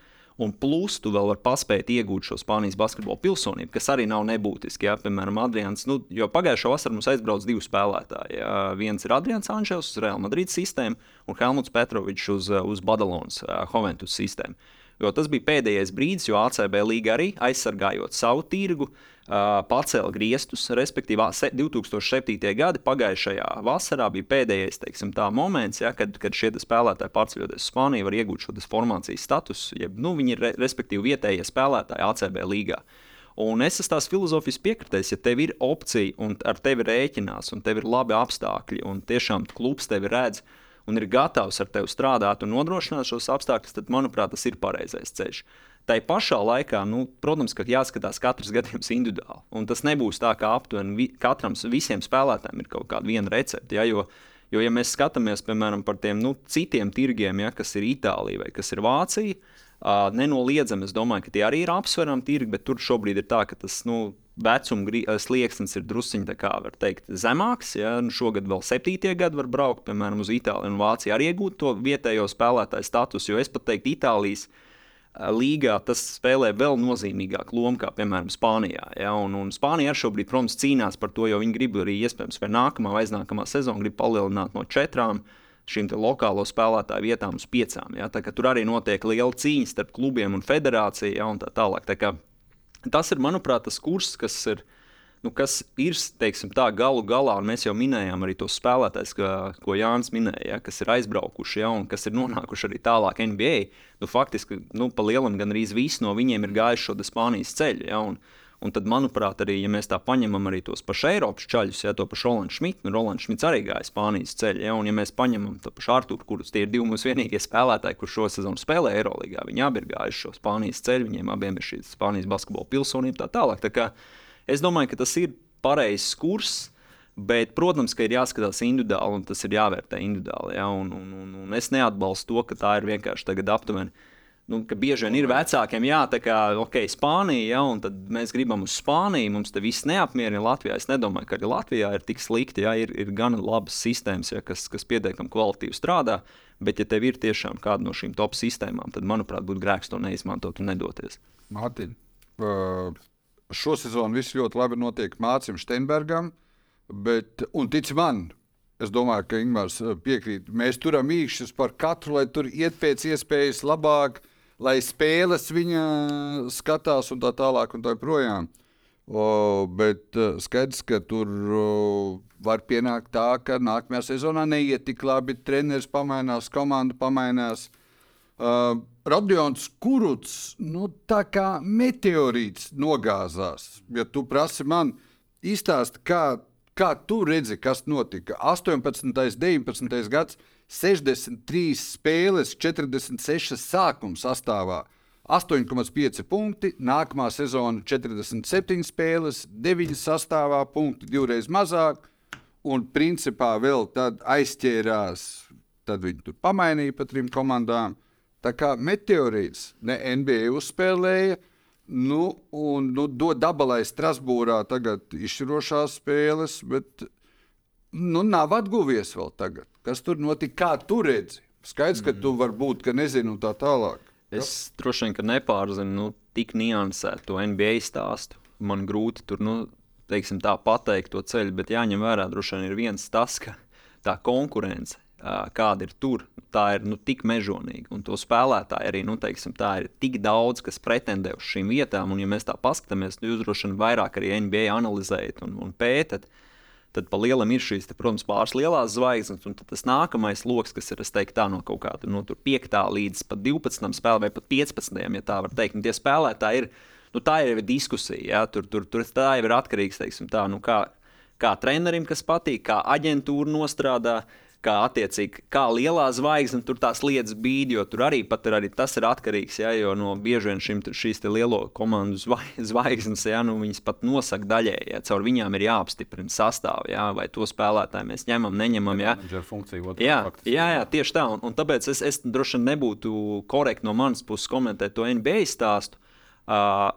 Un plus tu vēl vari paspēt iegūt šo Spānijas basketbola pilsonību, kas arī nav nebūtiski. Ja? Piemēram, Adrians, nu, jo pagājušā vasarā mums aizbrauca divi spēlētāji. Ja? Viens ir Adrians Anģels uz Real Madrid sistēmu un Helmuts Petrovičs uz, uz Badalonas uh, Juventus sistēmu. Jo tas bija pēdējais brīdis, jo ACB līga arī aizsargājot savu tirgu, pacēla griestus. Respektīvi, 2007. gada pagājušajā vasarā bija pēdējais teiksim, moments, ja, kad, kad šie spēlētāji pārceļoties uz Spāniju, var iegūt šo formācijas statusu. Jeb, nu, viņi ir respektīvi vietējie spēlētāji ACB līgā. Un es esmu tās filozofijas piekritējis, ja tev ir opcija un ar tevi rēķinās, un tev ir labi apstākļi, un tiešām klubs tevi redz, uh, un ir gatavs ar tevi strādāt un nodrošināt šos apstākļus, tad, manuprāt, tas ir pareizais ceļš. Tā pašā laikā, nu, protams, ka jāskatās katrs gadījums individuāli. Un tas nebūs tā, ka aptuveni vi katram, visiem spēlētājiem ir kaut kāda viena recepte. Ja, jo, jo, ja mēs skatāmies, piemēram, par tiem nu, citiem tirgiem, ja, kas ir Itālija vai kas ir Vācija, uh, nenoliedzami es domāju, ka tie arī ir apsverami tirgi, bet tur šobrīd ir tā, ka tas nu, vecuma eh, slieksnis ir drusciņš, kā var teikt, zemāks. Ja? Nu, šogad vēl septītie gadi var braukt, piemēram, uz Itāliju un Vāciju, arī iegūt to vietējo spēlētāju statusu. Jo es pat teiktu, Itālijas eh, līgā tas spēlē vēl nozīmīgāku lomu kā, piemēram, Spānijā. Ja? Un, un Spānija arī šobrīd, protams, cīnās par to, jo viņi grib arī, iespējams, vai nākamā vai aiznākamā sezona grib palielināt no četrām šīm lokālo spēlētāju vietām uz piecām. Ja? Tur arī notiek liela cīņa starp klubiem un federāciju ja? un tā tālāk. Tā kā Tas ir, manuprāt, tas kurs, kas ir. Nu, kas ir teiksim, tā, galu galā, un mēs jau minējām arī tos spēlētājus, ko Jānis minēja, ja, kas ir aizbraukuši ja, un kas ir nonākuši arī tālāk NBA. Nu, faktiski, nu, pa lielam gan arī visi no viņiem ir gājuši šo Spānijas ceļu. Ja, un, Un tad, manuprāt, arī, ja mēs tā paņemam arī tos pašus Eiropas ceļus, ja to pašu Rolandu Šmitu, nu, Rolands Šmits arī gāja Spānijas ceļu, ja, un ja mēs paņemam to pašu Arturu, kurus tie ir divi mūsu vienīgie spēlētāji, kurš šo sezonu spēlē Eirolandā, viņi abi ir gājuši šo Spānijas ceļu, viņiem abiem ir šī Spānijas basketbola pilsonība tā tālāk. Tā kā es domāju, ka tas ir pareizs kurs. Bet, protams, ka ir jāskatās individuāli, un tas ir jāvērtē individuāli. Ja? Un, un, un, un es neatbalstu to, ka tā ir vienkārši aptuveni nu, ka bieži vien ir vecākiem, jā, tā kā ok, Spānija, ja, un tad mēs gribam uz Spāniju, mums te viss neapmierina Latvijā. Es nedomāju, ka arī Latvijā ir tik slikti, ja ir, ir gan labas sistēmas, ja, kas, kas pietiekami kvalitīvi strādā. Bet, ja tev ir tiešām kāda no šīm top sistēmām, tad, manuprāt, būtu grēks to neizmantot un nedoties. Mārtiņ, šo sezonu viss ļoti labi notiek Mācim Steinbergam, bet, un tic man, Es domāju, ka Ingūns piekrīt. Mēs turam īkšķus par katru, lai tur iet pēc iespējas labāk, lai spēles viņa skatās un tā tālāk un tā projām. O, bet uh, skaidrs, ka tur uh, var pienākt tā, ka nākamajā sezonā neiet tik labi. Treneris pamainās, komanda pamainās. Uh, Radions Kuruts, nu, tā kā meteorīts nogāzās. Ja tu prasi man izstāst, kā, kā tu redzi, kas notika 18. un 19. gadsimtā 63 spēles, 46 sākuma sastāvā. 8,5 punkti, nākamā sezona 47 spēles, 9 sastāvā, punkti divreiz mazāk, un principā vēl tad aizķērās. Tad viņi tur pamainīja pa trim komandām. Tā kā meteorīts ne NBA uzspēlēja, nu, un nu, dabalai Strasbūrā tagad izšķirošās spēles, bet nu, nav atguvies vēl tagad. Kas tur notika? Kā tu redzi? Skaidrs, ka mm. tu vari būt, ka nezini un tā tālāk. Es ja? droši vien nepārzinu nu, tik niansētu to NBA stāstu. Man grūti tur nu, teiksim, tā pateikt to ceļu, bet jāņem vērā droši vien ir viens tas, ka tā konkurence, kāda ir tur, tā ir nu, tik mežonīga. Un to spēlētāji arī nu, teiksim, ir tik daudz, kas pretendē uz šīm vietām. Un, ja mēs tā paskatāmies, tad jūs droši vien vairāk arī NBA analizējat un, un pētat. Uh, tad pa lielam ir šīs, te, protams, pāris lielās zvaigznes, un tas nākamais lokus, kas ir teiktu, tā, no kaut kāda no 5. līdz pat 12. spēlē, vai pat 15. ja tā var teikt. Un tie spēlētāji ir, nu, tā ir diskusija, ja? tur, tur, tur tā jau ir atkarīgs teiksim, tā, nu, kā, kā trenerim, kas patīk, kā aģentūra nostrādā. Uh, kā attiecīgi, kā lielā zvaigzne tur tās lietas bīd, jo tur arī, ir, arī tas ir atkarīgs. Ja, jo no bieži vien šim, šīs lielo komandu zvaigznes, ja, nu, viņas pat nosaka daļēji. Ja, caur viņām ir jāapstiprina sastāvā, ja, vai to spēlētāju mēs ņemam, neņemam. Ja. Funkcija, jā, jā, jā, tieši tā. Un, un tāpēc es, es droši vien nebūtu korekti no manas puses komentēt to NBA stāstu. Uh,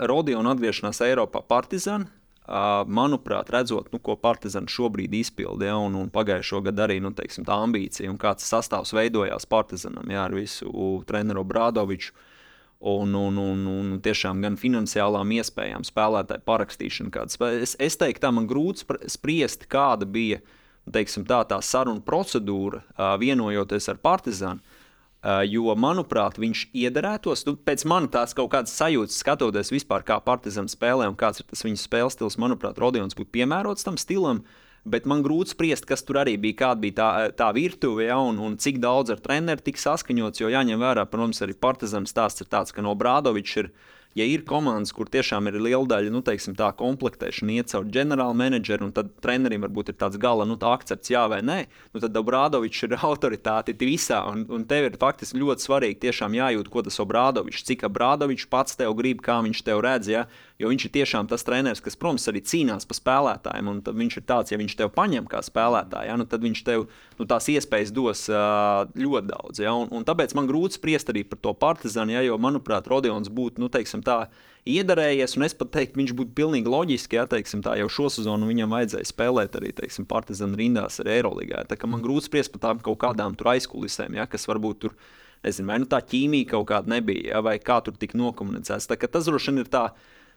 Rodiona atgriešanās Eiropā Partizāna manuprāt, redzot, nu, ko Partizans šobrīd izpildīja, ja, un, un pagājušo gadu arī nu, teiksim, tā ambīcija un kāds sastāvs veidojās Partizanam ja, ar visu treneru Brādoviču. Un, un, un, un tiešām gan finansiālām iespējām, spēlētāju parakstīšanu. Kādas. Es, es teiktu, tā man grūti spriest, kāda bija teiksim, tā, tā saruna procedūra, vienojoties ar Partizānu. Jo, manuprāt, viņš iederētos. Nu, pēc manas tās kaut kādas sajūtas, skatoties vispār, kā Partizāns spēlē un kāds ir tas viņa spēles stils, manuprāt, Rodions būtu piemērots tam stilam. Bet man grūti spriest, kas tur arī bija, kāda bija tā, tā virtuve ja, un, un cik daudz ar treneru tika saskaņots. Jo jāņem vērā, protams, arī Partizāns stāsts ir tāds, ka no Brādoviča ir ja ir komandas, kur tiešām ir liela daļa nu, teiksim, tā komplektēšana, iet caur ģenerāla menedžeru, un tad trenerim varbūt ir tāds gala nu, tā akcepts, jā vai nē, nu, tad Obrādovičs ir autoritāte visā. Un, un tev ir faktiski ļoti svarīgi tiešām jājūt, ko tas Obrādovičs, cik Obrādovičs pats tev grib, kā viņš tev redz. Ja? Jo viņš ir tiešām tas treneris, kas, protams, arī cīnās par spēlētājiem. Un viņš ir tāds, ja viņš tev paņem kā spēlētāju, ja, nu, tad viņš tev nu, tās iespējas dos uh, ļoti daudz. Ja, un, un tāpēc man grūti spriest arī par to partizānu, ja, jo, manuprāt, Rodions būtu, nu, teiksim, tā iedarējies, un es pat teiktu, viņš būtu pilnīgi loģiski, ja teiksim, tā jau šo sezonu viņam vajadzēja spēlēt arī Partizāna rindās ar Eirolandā. Tā kā man grūti spriest par tām kaut kādām aizkulisēm, ja, kas varbūt tur, nezinu, vai nu tā ķīmija kaut kāda nebija, ja, vai kā tur tika nokomunicēts. Tas droši vien ir tā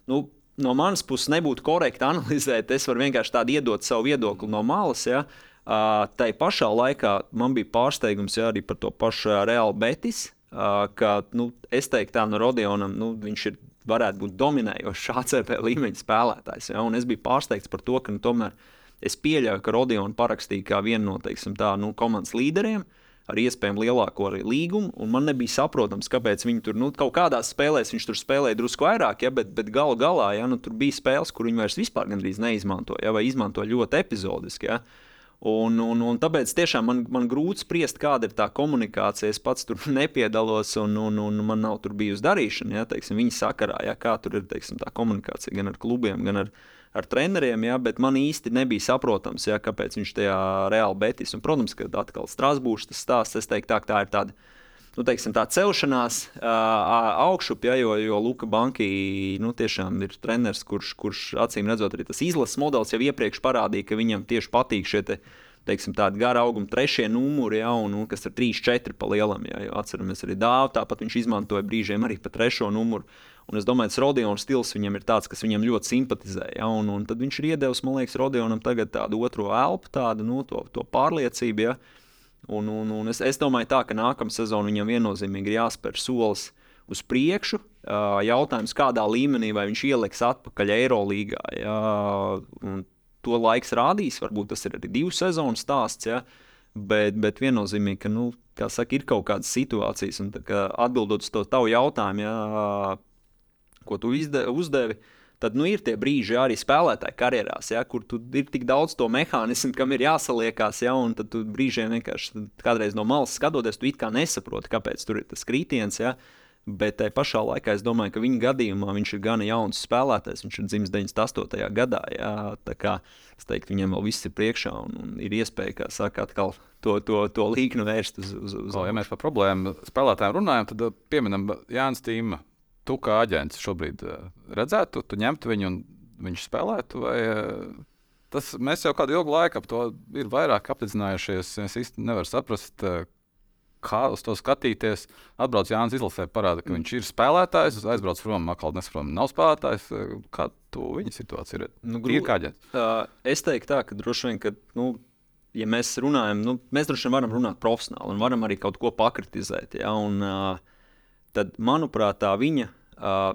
nu, no manas puses nebūtu korekti analizēt. Es varu vienkārši tādu iedot savu viedokli no malas. Ja. Uh, tai pašā laikā man bija pārsteigums ja, arī par to pašu Reāli Betis. Uh, ka, nu, es teiktu, tā no Rodionam nu, viņš ir, varētu būt dominējošs ACP līmeņa spēlētājs. Ja, es biju pārsteigts par to, ka nu, tomēr es pieļauju, ka Rodionu parakstīja kā vienu no teiksim, tā, nu, komandas līderiem. Uh, ar iespējami lielāko līgumu. Man nebija saprotams, kāpēc viņi tur nu, kaut kādās spēlēs viņš tur spēlēja drusku vairāk, ja, bet, bet galu galā ja, nu, tur bija spēles, kur viņi vairs vispār neizmantoja, ja, vai izmantoja ļoti epizodiski. Ja. Un, un, un tāpēc tiešām man, man grūti spriest, kāda ir tā komunikācija. Es pats tur nepiedalos, un, un, un man nav tur bijusi darīšana. Ja, teiksim, viņa sakarā, ja, kā tur ir teiksim, tā komunikācija gan ar klubiem, gan ar, ar treneriem, ja, bet man īsti nebija saprotams, ja, kāpēc viņš tajā reāli betis. Un, protams, ka atkal Strasbūrs tas stāsts, es teiktu, tā, tā ir tāda. Nu, teiksim, tā celšanās uh, augšup, ja, jo, jo Luka Banki nu, tiešām ir treneris, kurš, kurš acīm redzot, arī tas izlases modelis jau iepriekš parādīja, ka viņam tieši patīk šie te, teiksim, tādi gara auguma trešie numuri, ja, un, un kas ir 3, 4 pa lielam. Ja, atceramies arī dāvu, tāpat viņš izmantoja brīžiem arī pa trešo numuru. Un es domāju, ka Rodiona stils viņam ir tāds, kas viņam ļoti simpatizē. Ja? Un, un tad viņš ir iedevis, man liekas, Rodionam tagad tādu otro elpu, tādu nu, to, to pārliecību. Ja? Un, un, un es, es domāju, tā, ka nākamā sezona viņam viennozīmīgi ir jāspēr solis uz priekšu. Jautājums, kādā līmenī viņš ieliks atpakaļ Eirolandā. Ja? To laiks rādīs, varbūt tas ir arī divu sezonu stāsts. Ja? Bet, bet viennozīmīgi, ka nu, saka, ir kaut kādas situācijas, un kā, atbildot uz to tavu jautājumu, ja, ko tu izde, uzdevi. Tad nu, ir tie brīži arī spēlētāju karjerās, ja, kur ir tik daudz to mehānismu, kam ir jāsaliekās. Ja, un tad brīžiem vienkārši kādreiz no malas skatoties, tu it kā nesaproti, kāpēc tur ir tas krītiens. Ja. Bet tajā pašā laikā es domāju, ka viņa gadījumā viņš ir gana jauns spēlētājs. Viņš ir dzimis 98. gadā. Jā, tā kā es teiktu, viņam vēl viss ir priekšā un, un ir iespēja, kā saka, atkal to, to, to līknu vērst uz. uz, uz... O, ja mēs par problēmu spēlētājiem runājam, tad pieminam Jānis Tīma tu kā aģents šobrīd eh, redzētu, tu ņemtu viņu un viņš spēlētu? Vai, eh, tas, mēs jau kādu ilgu laiku ap to ir vairāk apzinājušies. Es īsti nevaru saprast, eh, kā uz to skatīties. Atbrauc Jānis izlasē, parāda, ka viņš ir spēlētājs, aizbrauc prom, atkal nesaprom, nav spēlētājs. Kā tu viņa situācija ir? Nu, grūti, ir kā aģents. Uh, es teiktu tā, ka droši vien, ka, nu, ja mēs runājam, nu, mēs droši vien varam runāt profesionāli un varam arī kaut ko pakritizēt. Ja, un, uh, tad, manuprāt, tā viņa uh,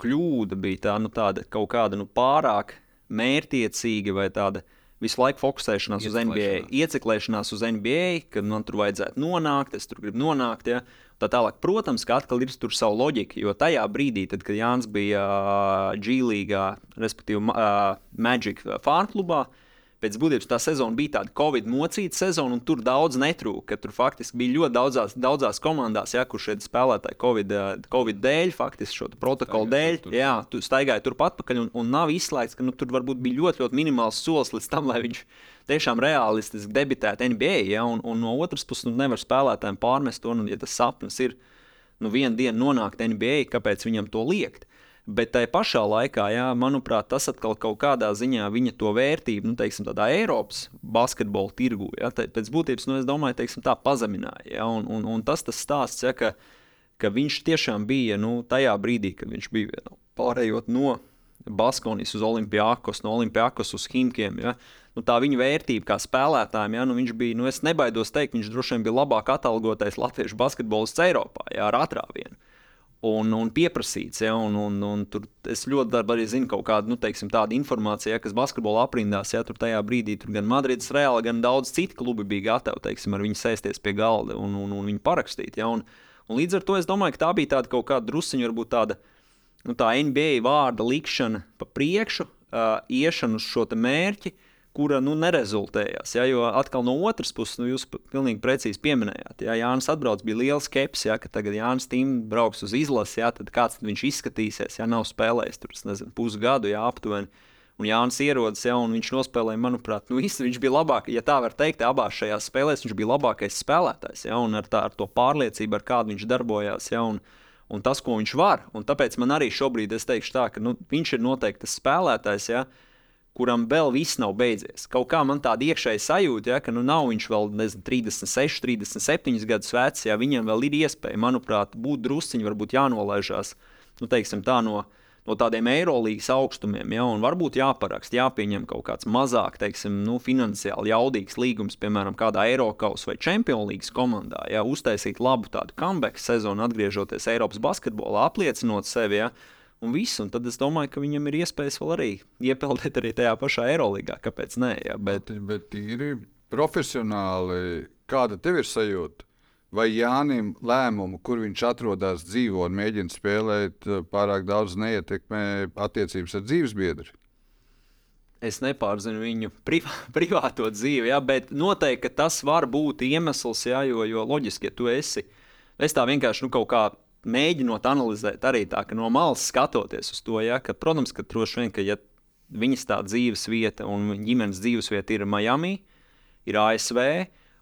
kļūda bija tā, nu, tāda kaut kāda nu, pārāk mērķiecīga vai tāda visu laiku fokusēšanās uz NBA, ieciklēšanās uz NBA, ka man tur vajadzētu nonākt, es tur gribu nonākt. Ja? Tā tālāk, protams, ka atkal ir tur sava loģika, jo tajā brīdī, tad, kad Jānis bija uh, G-līgā, respektīvi uh, Magic Fārklubā, uh, pēc būtības tā sezona bija tāda Covid mocīta sezona, un tur daudz netrūka. Tur faktiski bija ļoti daudzās, daudzās komandās, ja, kur šie spēlētāji COVID, COVID dēļ, faktiski šo protokolu dēļ, tur, jā, tu staigāji turpat pakaļ, un, un nav izslēgts, ka nu, tur varbūt bija ļoti, ļoti minimāls solis līdz tam, lai viņš tiešām realistiski debitētu NBA. Ja, un, un no otras puses, nu, nevar spēlētājiem pārmest to, nu, ja tas sapnis ir nu, vienu dienu nonākt NBA, kāpēc viņam to liekt. Bet tajā pašā laikā, jā, manuprāt, tas atkal kaut kādā ziņā viņa to vērtību, nu, teiksim, tādā Eiropas basketbola tirgu, jā, pēc būtības, nu, es domāju, teiksim, tā pazemināja. Jā, un, un, un tas tas stāsts, jā, ka, ka viņš tiešām bija nu, tajā brīdī, kad viņš bija nu, pārējot no Baskonijas uz Olimpijākos, no Olimpijākos uz Himkiem. Ja? Nu, tā viņa vērtība kā spēlētājiem, ja nu, viņš bija, nu, es nebaidos teikt, viņš droši vien bija labāk atalgotais latviešu basketbolists Eiropā ja, ar atrāvienu un, un pieprasīts. Ja, un, un, un tur es ļoti labi zinu kaut kādu nu, teiksim, tādu informāciju, ja, kas basketbola aprindās. Ja, tur tajā brīdī tur gan Madrides Reāla, gan daudz citu klubi bija gatavi teiksim, ar viņu sēsties pie galda un, un, un viņu parakstīt. Ja, un, un līdz ar to es domāju, ka tā bija tāda kaut kāda drusciņa, varbūt tāda nu, tā NBA vārda likšana pa priekšu, uh, iešana uz šo mērķi. Kura nu, nerezultējās. Ja, jo atkal no otras puses, nu, jūs pilnīgi precīzi pieminējāt, ja Jānis atbrauc, bija liela skepse, ja, ka tagad Jānis Tīm brauks uz izlasi, ja, tad kāds tad viņš izskatīsies, ja nav spēlējis tur nezinu, pusgadu, ja aptuveni. Un Jānis ierodas, ja, viņš nospēlēja, manuprāt, nu, īsti, viņš bija labākais, ja tā var teikt, abās šajās spēlēs viņš bija labākais spēlētājs, ja, un ar, tā, ar to pārliecību, ar kādu viņš darbojās, ja, un, un tas, ko viņš var. Un tāpēc man arī šobrīd es teikšu tā, ka nu, viņš ir noteikti tas spēlētājs, ja, uh, kuram vēl viss nav beidzies. Kaut kā man tāda iekšēja sajūta, ja, ka nu nav viņš vēl nezinu, 36, 37 gadus vecs, ja viņam vēl ir iespēja, manuprāt, būt drusciņi, varbūt jānolaižās nu, teiksim, tā no, no tādiem eirolīgas augstumiem. Ja, un varbūt jāparakst, jāpieņem kaut kāds mazāk, teiksim, nu, finansiāli jaudīgs līgums, piemēram, kādā Eiropas vai Champions League komandā, ja uztaisīt labu tādu comeback sezonu, atgriežoties Eiropas basketbolā, apliecinot sevi. Ja, un viss. Un tad es domāju, ka viņam ir iespējas vēl arī iepeldēt arī tajā pašā Eirolandā. Kāpēc ne? Ja, bet... bet tīri profesionāli, kāda tev ir sajūta? Vai Jānis lēmumu, kur viņš atrodas dzīvo un mēģina spēlēt, pārāk daudz neietekmē attiecības ar dzīvesbiedru? Es nepārzinu viņu privā, privāto dzīvi, ja, bet noteikti tas var būt iemesls, ja, jo, jo loģiski, ja tu esi. Es tā vienkārši nu, kaut kādā mēģinot analizēt arī tā, ka no malas skatoties uz to, ja, ka, protams, ka droši vien, ka ja viņas tā dzīves vieta un ģimenes dzīves vieta ir Miami, ir ASV,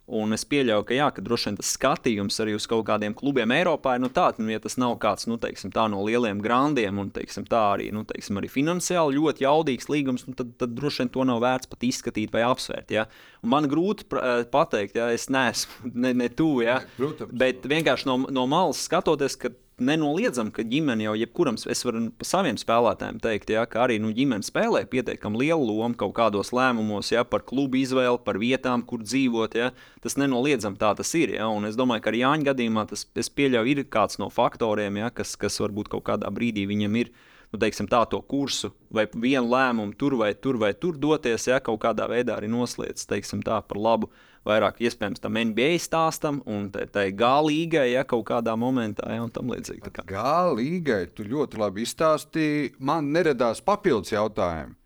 Un es pieļauju, ka, jā, ka droši vien tas skatījums arī uz kaut kādiem klubiem Eiropā ir nu, tāds, nu, ja tas nav kāds nu, teiksim, no lieliem grandiem un teiksim, tā arī, nu, teiksim, arī finansiāli ļoti jaudīgs līgums, nu, tad, tad droši vien to nav vērts pat izskatīt vai apsvērt. Ja? Un man grūti eh, pateikt, ja es neesmu ne, ne tuvu, ja? Protams. bet vienkārši no, no malas skatoties, ka nenoliedzam, ka ģimene jau jebkuram, es varu par saviem spēlētājiem teikt, ja, ka arī nu, ģimene spēlē pietiekami lielu lomu kaut kādos lēmumos, ja, par klubu izvēli, par vietām, kur dzīvot. Ja, tas nenoliedzam tā tas ir. Ja, un es domāju, ka arī Jāņa gadījumā tas, es pieļauju, ir kāds no faktoriem, ja, kas, kas varbūt kaut kādā brīdī viņam ir. Nu, teiksim, tā to kursu, vai vienu lēmumu tur vai tur vai tur doties, ja kaut kādā veidā arī noslēdz teiksim, tā, par labu uh, vairāk iespējams tam NBA stāstam un tai gālīgai, ja kaut kādā momentā, ja tam līdzīgi. Gālīgai tu ļoti labi izstāstīji. Man neradās papildus jautājumu,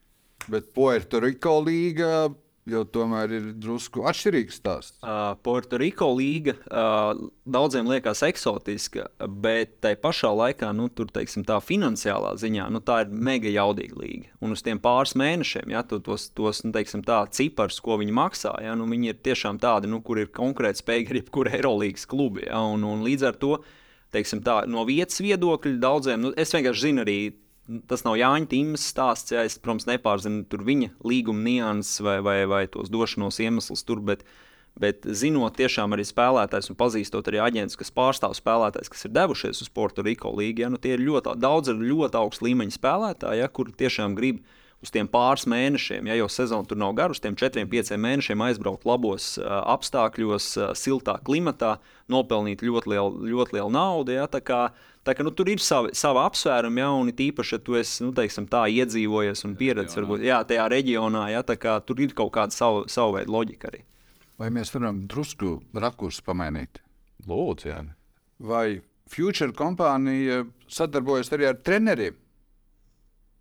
bet Puerto Rico līga jo tomēr ir drusku atšķirīgs stāsts. Uh, Puertoriko līga uh, daudziem liekas eksotiska, bet tai pašā laikā, nu, tur, teiksim, tā finansiālā ziņā, nu, tā ir mega jaudīga līga. Un uz tiem pāris mēnešiem, ja tu tos, tos nu, teiksim, tā cipars, ko viņi maksā, ja, nu, viņi ir tiešām tādi, nu, kur ir konkrēti spējīgi arī jebkura Eirolandes klubi. Ja, un, un līdz ar to, teiksim, tā, no vietas viedokļa daudziem, nu, es vienkārši zinu arī tas nav Jāņa Tīmas stāsts. Jā, es, protams, nepārzinu viņa līguma nianses vai, vai, vai tos došanos iemeslus tur. Bet, bet zinot tiešām arī spēlētājs un pazīstot arī aģentus, kas pārstāv spēlētājs, kas ir devušies uz Puerto Rico līgu, ja, nu, tie ir ļoti daudz ļoti augstu līmeņa spēlētāji, ja, kuri tiešām grib uz tiem pāris mēnešiem, ja jau sezona tur nav gara, uz tiem četriem, pieciem mēnešiem aizbraukt labos uh, apstākļos, uh, siltā klimatā, nopelnīt ļoti lielu, ļoti lielu naudu. Ja, tā kā, Tā kā, nu, tur ir savi, savi apsvērumi, ja, un īpaši, ja tu esi nu, teiksim, tā iedzīvojies un pieredzējis, varbūt jā, tajā reģionā, ja, kā, tur ir kaut kāda savu, savu veidu loģika arī. Vai mēs varam drusku rakursu pamainīt? Lūdzu, jā. Vai Future kompānija sadarbojas arī ar treneriem?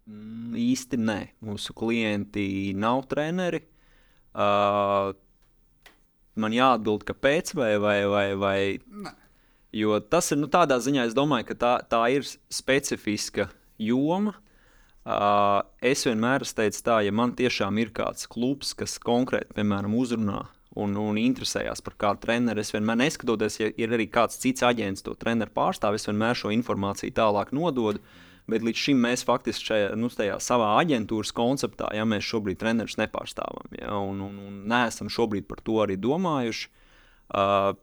Mm, īsti nē. Mūsu klienti nav treneri. Uh, man jāatbild, kāpēc, vai, vai, vai, vai ne. Jo tas ir nu, tādā ziņā, es domāju, ka tā, tā ir specifiska joma. Uh, es vienmēr esmu teicis, tā, ja man tiešām ir kāds klubs, kas konkrēti, piemēram, uzrunā un, un interesējās par kādu treneru, es vienmēr neskatoties, ja ir arī kāds cits aģents to treneru pārstāv, es vienmēr šo informāciju tālāk nododu. Bet līdz šim mēs faktiski šajā nu, savā aģentūras konceptā, ja mēs šobrīd trenerus nepārstāvam, ja, un, un, un neesam šobrīd par to arī domājuši. Uh,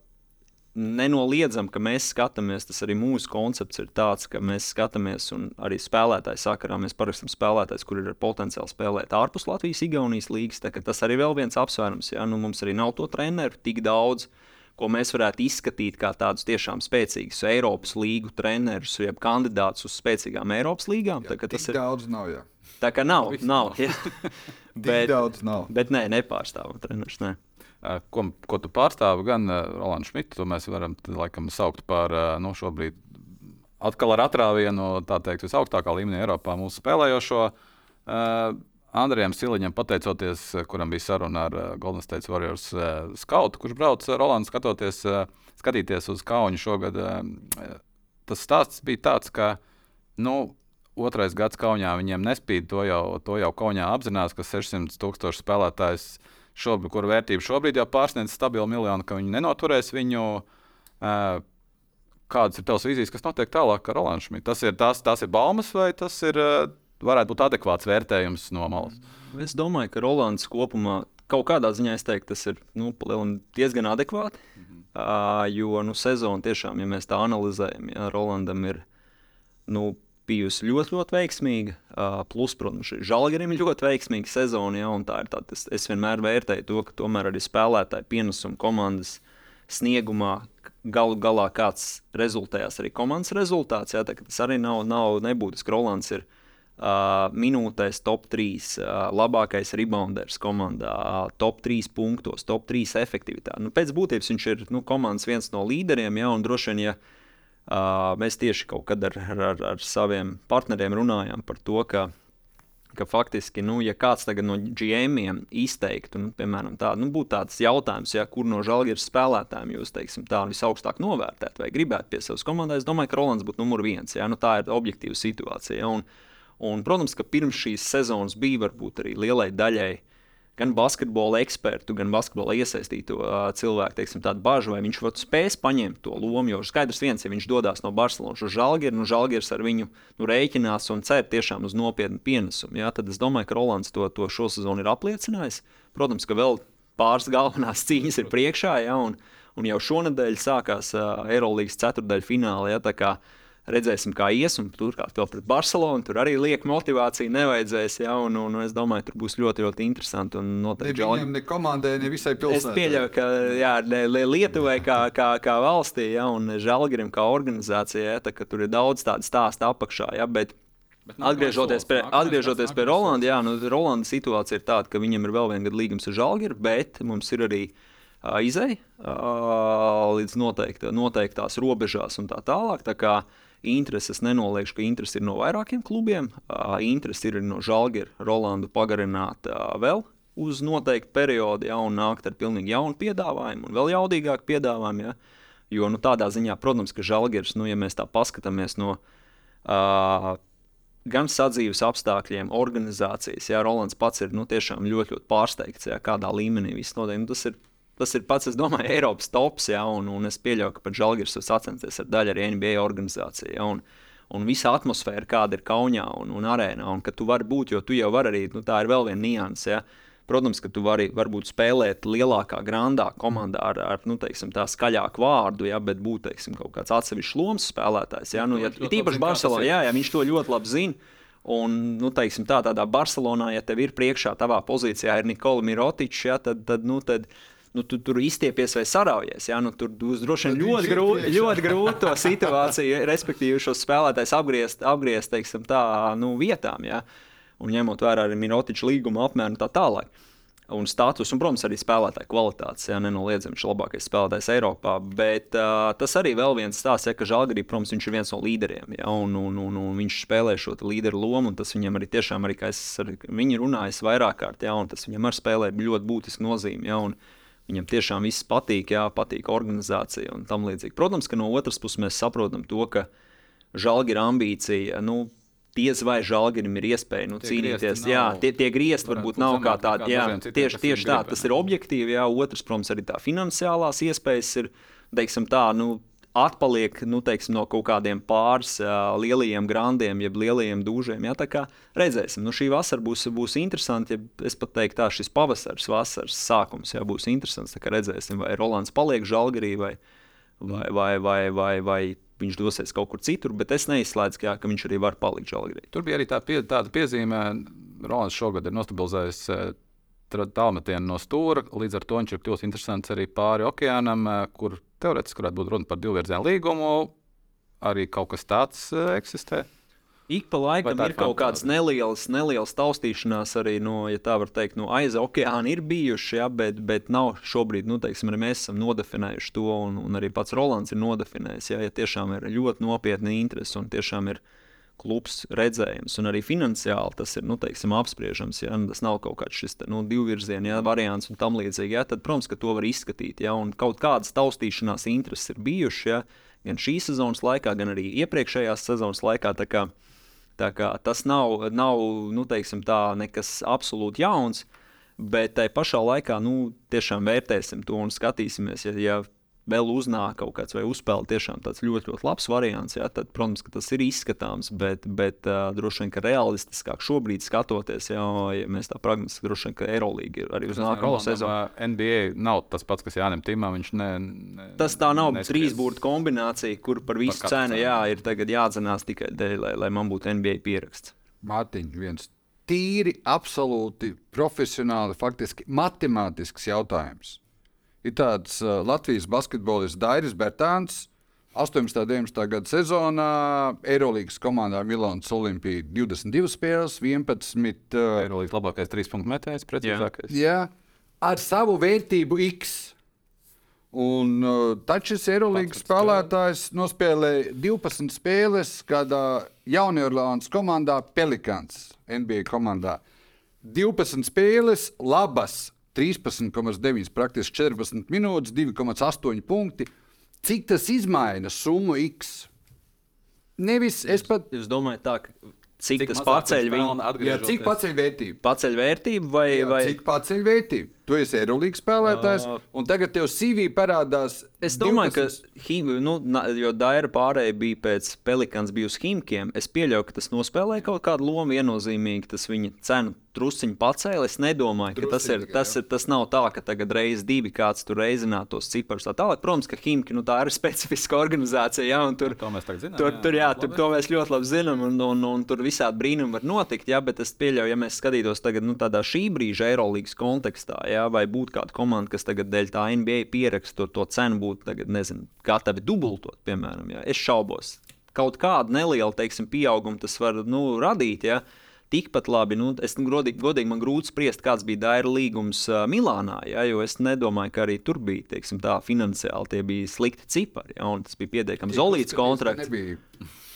nenoliedzam, ka mēs skatāmies, tas arī mūsu koncepts ir tāds, ka mēs skatāmies, un arī spēlētāju sakarā mēs parakstām spēlētājs, kur ir potenciāli spēlēt ārpus Latvijas, Igaunijas līnijas. Tas arī vēl viens apsvērums. Ja? Nu, mums arī nav to treneru tik daudz. Ko mēs varētu izskatīt kā tādus tiešām spēcīgus Eiropas līgu trenerus, jeb kandidātus uz spēcīgām Eiropas līgām. Jā, tā, tas ir daudz, nav. Jā. Tā kā nav, nav. nav bet, daudz nav. Bet nē, nepārstāvam trenerus. Ne. Ko, ko tu pārstāvi, gan Rolandu Šmitu, to mēs varam laikam saukt par nu, šobrīd atkal ar atrāvienu, tā teikt, visaugstākā līmenī Eiropā mūsu spēlējošo. Uh, Andrejam Siliņam, pateicoties, kuram bija saruna ar Golden State Warriors uh, skautu, kurš brauc Rolandu skatoties, skatīties uz kauņu šogad. Tas stāsts bija tāds, ka nu, otrais gads kaunijā viņiem nespīd. To jau, to jau kaunijā apzinās, ka 600 tūkstoši spēlētājs šobrīd, kuru vērtība šobrīd jau pārsniedz stabilu miljonu, ka viņi nenoturēs viņu. Kādas ir tavas vīzijas, kas notiek tālāk ar Rolandu Šmitu? Tas ir, tās, tās ir baumas vai tas ir, varētu būt adekvāts vērtējums no malas? Es domāju, ka Rolands kopumā kaut kādā ziņā teiktu, tas ir nu, diezgan adekvāti. Mm -hmm. uh, jo nu, sezona tiešām, ja mēs tā analizējam, ja Rolandam ir nu, bijusi ļoti, ļoti veiksmīga. Uh, plus, protams, Žalgarim ir ļoti veiksmīga sezona. Ja, tā ir tāda, es, es vienmēr vērtēju to, ka tomēr arī spēlētāji pienesuma komandas sniegumā galu galā kāds rezultējās arī komandas rezultāts. Ja, tā, tas arī nav, nav nebūtiski. Rolands ir uh, minūtēs top 3, uh, labākais rebounders komandā, uh, top 3 punktos, top 3 efektivitāte. Nu, pēc būtības viņš ir nu, komandas viens no līderiem, ja, un droši vien, ja Uh, mēs tieši kaut kad ar, ar, ar saviem partneriem runājām par to, ka, ka faktiski, nu, ja kāds no GMiem izteiktu, nu, piemēram, tādu, nu, būtu tāds jautājums, ja, kur no žēlgājas spēlētājiem jūs teiksim, tā visaugstāk novērtēt vai gribētu pie savas komandas, es domāju, ka Rolands būtu numur viens. Ja, nu, tā ir objektīva situācija. Ja, un, un, protams, ka pirms šīs sezonas bija varbūt arī lielai daļai gan basketbola ekspertu, gan basketbola iesaistīto uh, cilvēku teiksim, bažu, vai viņš spēs paņemt to lomu. Jo skaidrs viens, ja viņš dodas no Barcelonas uz Žalgiru, nu Žalgirs ar viņu nu, rēķinās un cer tiešām uz nopietnu pienesumu. Ja? Tad es domāju, ka Rolands to, to šo sezonu ir apliecinājis. Protams, ka vēl pāris galvenās cīņas ir priekšā, ja? un, un jau šonadēļ sākās uh, Eirolandes ceturdaļfināla. fināla. Redzēsim, kā ies, un turklāt vēl pret Barcelonu. Tur arī lieka motivācija nevajadzēs. Ja, un, un, es domāju, tur būs ļoti, ļoti interesanti. Ne viņam, ne komandai, ne visai pilsētai. Es pieļauju, ka jā, Lietuvai kā, kā, kā valstī, ja, un Žalgirim kā organizācijai, ja, tā, tur ir daudz tādu stāstu apakšā. Ja, bet, Bet atgriežoties pie, atgriežoties pie Rolanda, jā, nu, Rolanda situācija ir tāda, ka viņam ir vēl viena gada līgums ar Žalgiru, bet mums ir arī uh, izēja uh, līdz noteikta, noteiktās robežās un tā tālāk. Tā kā, uh, Intereses nenoliekšu, ka interesi ir no vairākiem klubiem. Interesi ir no Žalgira, Rolandu pagarināt vēl uz noteiktu periodu, ja, un nākt ar pilnīgi jaunu piedāvājumu, un vēl jaudīgāku piedāvājumu. Ja. Jo nu, tādā ziņā, protams, ka Žalgiris, nu, ja mēs tā paskatāmies no uh, gan sadzīves apstākļiem, organizācijas, ja Rolands pats ir nu, tiešām ļoti, ļoti pārsteigts, ja, kādā līmenī viss notiek. Nu, tas ir tas ir pats, es domāju, Eiropas tops, ja, un, un es pieļauju, ka pat Žalgiris ir sacensties ar daļu arī NBA organizāciju. Ja, un, un visa atmosfēra, kāda ir Kaunijā un, un arēnā, un ka tu vari būt, jo tu jau vari arī, nu, tā ir vēl viena nianses. Ja. Protams, ka tu vari varbūt spēlēt lielākā, grandā komandā ar, ar nu, teiksim, tā skaļāku vārdu, ja, bet būt teiksim, kaut kāds atsevišķs lomas spēlētājs. Ja, nu, ja, tīpaši Barcelonā, jā, ja viņš to ļoti labi zina. Un, nu, teiksim, tā, tādā Barcelonā, ja tev ir priekšā tavā pozīcijā ir Nikola Mirotičs, ja, tad, tad, nu, tad, uh, nu, tu tur izstiepies vai saraujies. Ja? Nu, tur būs droši vien ļoti, grūti, ļoti grūti to situāciju, respektīvi, šos spēlētājus apgriezt, apgriezt teiksim, tā, nu, vietām. Ja? Un ņemot vērā arī Mirotiča līguma apmēru un tā tālāk. Un status, un, protams, arī spēlētāja kvalitātes. Jā, nenoliedzami viņš ir labākais spēlētājs Eiropā. Bet uh, tas arī vēl viens stāsts, ja, ka Žalgarī, protams, viņš ir viens no līderiem. Jā, un, un, un, un viņš spēlē šo līderu lomu, un tas viņam arī tiešām, arī, kā es ar viņu runāju vairāk kārt, jā, un tas viņam arī spēlē ļoti būtisku nozīmi. Jā, un, uh, Viņam tiešām viss patīk, jā, patīk organizācija un tam līdzīgi. Protams, ka no otras puses mēs saprotam to, ka žēlgira ambīcija. Nu, Diez vai žēlgirim ir iespēja nu, cīnīties. Jā, tie, tie griezti varbūt nav kā tādi. Jā, tieši, tieši tā, tas ir objektīvi. Jā, otrs, protams, arī tā finansiālās iespējas ir, teiksim tā, nu, atpaliek nu, teiksim, no kaut kādiem pāris uh, lielajiem grandiem, jeb lielajiem dūžiem. Ja? Tā kā redzēsim, nu, šī vasara būs, būs interesanti. Ja es pat teiktu, tā šis pavasaris, vasaras sākums ja, būs interesants. Redzēsim, vai Rolands paliek žalgarī vai, vai, vai, vai, vai, vai viņš dosies kaut kur citur, bet es neizslēdzu, ka, jā, ka viņš arī var palikt žēlgrī. Tur bija arī tā pie, tāda piezīme, Rolands šogad ir nostabilizējis eh, tālmetienu no stūra, līdz ar to viņš ir kļuvis interesants arī pāri okeānam, eh, kur teorētiski varētu būt runa par divvirzienu līgumu. Arī kaut kas tāds eh, eksistē. Ik pa laikam ir kaut kādas nelielas, nelielas taustīšanās arī no, ja tā var teikt, no aiz okeāna ir bijušas, ja, bet, bet nav šobrīd, nu, teiksim, arī mēs esam nodefinējuši to, un, un arī pats Rolands ir nodefinējis. Ja, ja tiešām ir ļoti nopietna interese un tiešām ir klubs redzējums, un arī finansiāli tas ir nu, teiksim, apspriežams. Ja, nu, tas nav kaut kāds šis nu, divvirziena ja, variants un tam līdzīgi. Ja, tad, protams, ka to var izskatīt. Ja, un kaut kādas taustīšanās intereses ir bijušas ja, gan šīs sezonas laikā, gan arī iepriekšējās sezonas laikā. Tas nav, nav nu, teiksim, tā, nekas absolūti jauns, bet tajā pašā laikā nu, tiešām vērtēsim to un skatīsimies. Ja, ja vēl uznāk kaut kāds vai uzspēlē tiešām tāds ļoti, ļoti labs variants, jā, tad, protams, tas ir izskatāms, bet, bet uh, droši vien, ka realistiskāk šobrīd skatoties, jā, ja mēs tā pragmatiski droši vien, ka Eirolandā ir arī uz nākamo sezonu. NBA nav tas pats, kas Jānis Timā. Viņš ne, ne, tas tā nav trīs burbuļu kombinācija, kur par visu par cenu, jā, ir tagad jādzenās tikai dēļ, lai, lai man būtu NBA pieraksts. Mārtiņ, viens tīri, absolūti profesionāli, faktiski matemātisks jautājums ir tāds uh, Latvijas basketbolists Dairis Bertāns. 18. un 19. gada sezonā Eirolandes komandā Milānas Olimpija 22 spēles, 11. Uh, Eirolandes labākais trīs punktu metējs, precīzākais. Jā, ar savu vērtību X. Un uh, taču šis Eirolandes spēlētājs nospēlēja 12 spēles kādā Jaunjorlānas komandā Pelikans, NBA komandā. 12 spēles, labas 13,9, praktiski 14 minūtes, 2,8 punkti. Cik tas izmaina summu X? Nevis es pat. Es domāju, tā, ka cik, cik tas paceļ viņu? Jā, cik paceļ vērtību? Paceļ vērtību vai, jā, vai... Cik paceļ vērtību? Tu esi Eirolandes spēlētājs, uh, un tagad tev CV parādās. Es domāju, 12... ka Him, nu, jo Daira pārējai bija pēc Pelikāns, bija uz Himkiem. Es pieļauju, ka tas nospēlēja kaut kādu lomu viennozīmīgi. Tas viņa cenu drusciņu pacēla. Es nedomāju, ka tas ir, tas ir. Tas nav tā, ka tagad reizes divi kāds tur reizināt tos ciparus. Tā tālāk, protams, ka Himki nu, tā ir specifiska organizācija. Jā, tur, to mēs zinām. Tur, jā, tur, jā, tur to mēs ļoti labi zinām, un, un, un tur visādi brīnumi var notikt. Jā, bet es pieļauju, ja mēs skatītos tagad nu, tādā šī brīža Eirolandes kontekstā. Jā, vai būtu kāda komanda, kas tagad dēļ tā NBA pieraksta to, cenu, būtu tagad, nezinu, gatavi dubultot, piemēram. Ja? Es šaubos. Kaut kādu nelielu teiksim, pieaugumu tas var nu, radīt. Ja? Tikpat labi, nu, es godīgi, godīgi man grūti spriest, kāds bija Daira līgums uh, Milānā, ja, jo es nedomāju, ka arī tur bija teiksim, tā finansiāli tie bija slikti cipari, ja, un tas bija pietiekami solīts kontrakts.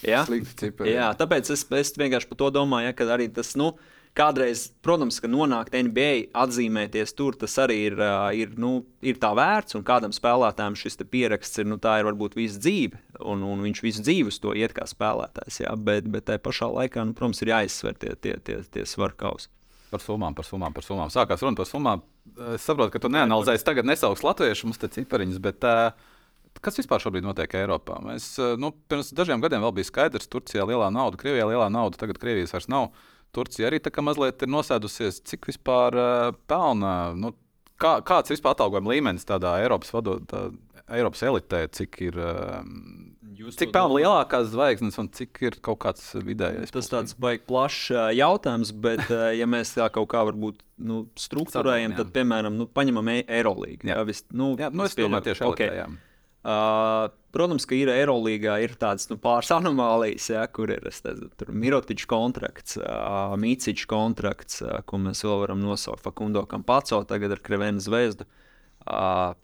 Ja? Cipari, jā, tāpēc es, es vienkārši par to domāju, ja, ka arī tas. Nu, Kādreiz, protams, ka nonākt NBA, atzīmēties tur, tas arī ir, ir, nu, ir tā vērts. Un kādam spēlētājam šis pieraksts ir, nu, tā ir varbūt visa dzīve, un, un viņš visu dzīvi uz to iet kā spēlētājs. Jā, bet, bet tajā pašā laikā, nu, protams, ir jāizsver tie, tie, tie, tie svaru kausi. Par summām, par summām, par summām. Sākās runa par summām. Es saprotu, ka tu neanalizēsi tagad nesauks latviešu mums te cipariņus, bet uh, kas vispār šobrīd notiek Eiropā? Mēs, nu, pirms dažiem gadiem vēl bija skaidrs, Turcijā lielā nauda, Krievijā lielā nauda, tagad Krievijas vairs nav. Uh, Turcija arī mazliet ir nosēdusies, cik vispār uh, pelna. Nu, kā, kāds ir vispār atalgojuma līmenis tādā Eiropas, vadot, tā, Eiropas elitē, cik ir. Uh, Jūs cik pelna lielākās zvaigznes un cik ir kaut kāds vidējais? Tas tāds baigs plašs jautājums, bet, ja mēs tā kaut kā varbūt nu, struktūrējam, tad, piemēram, nu, paņemam Eirolīgu. Jā, jā, vis, nu, jā nu, es domāju, tieši okay. elitē. Uh, protams, ka ir Eirolandā ir tādas nu, pāris anomālijas, ja, kur ir Mirotičs kontrakts, uh, Mīcičs kontrakts, uh, ko mēs vēl varam nosaukt Fakundo Kampaco, tagad ar Krevenu zvezdu. Uh,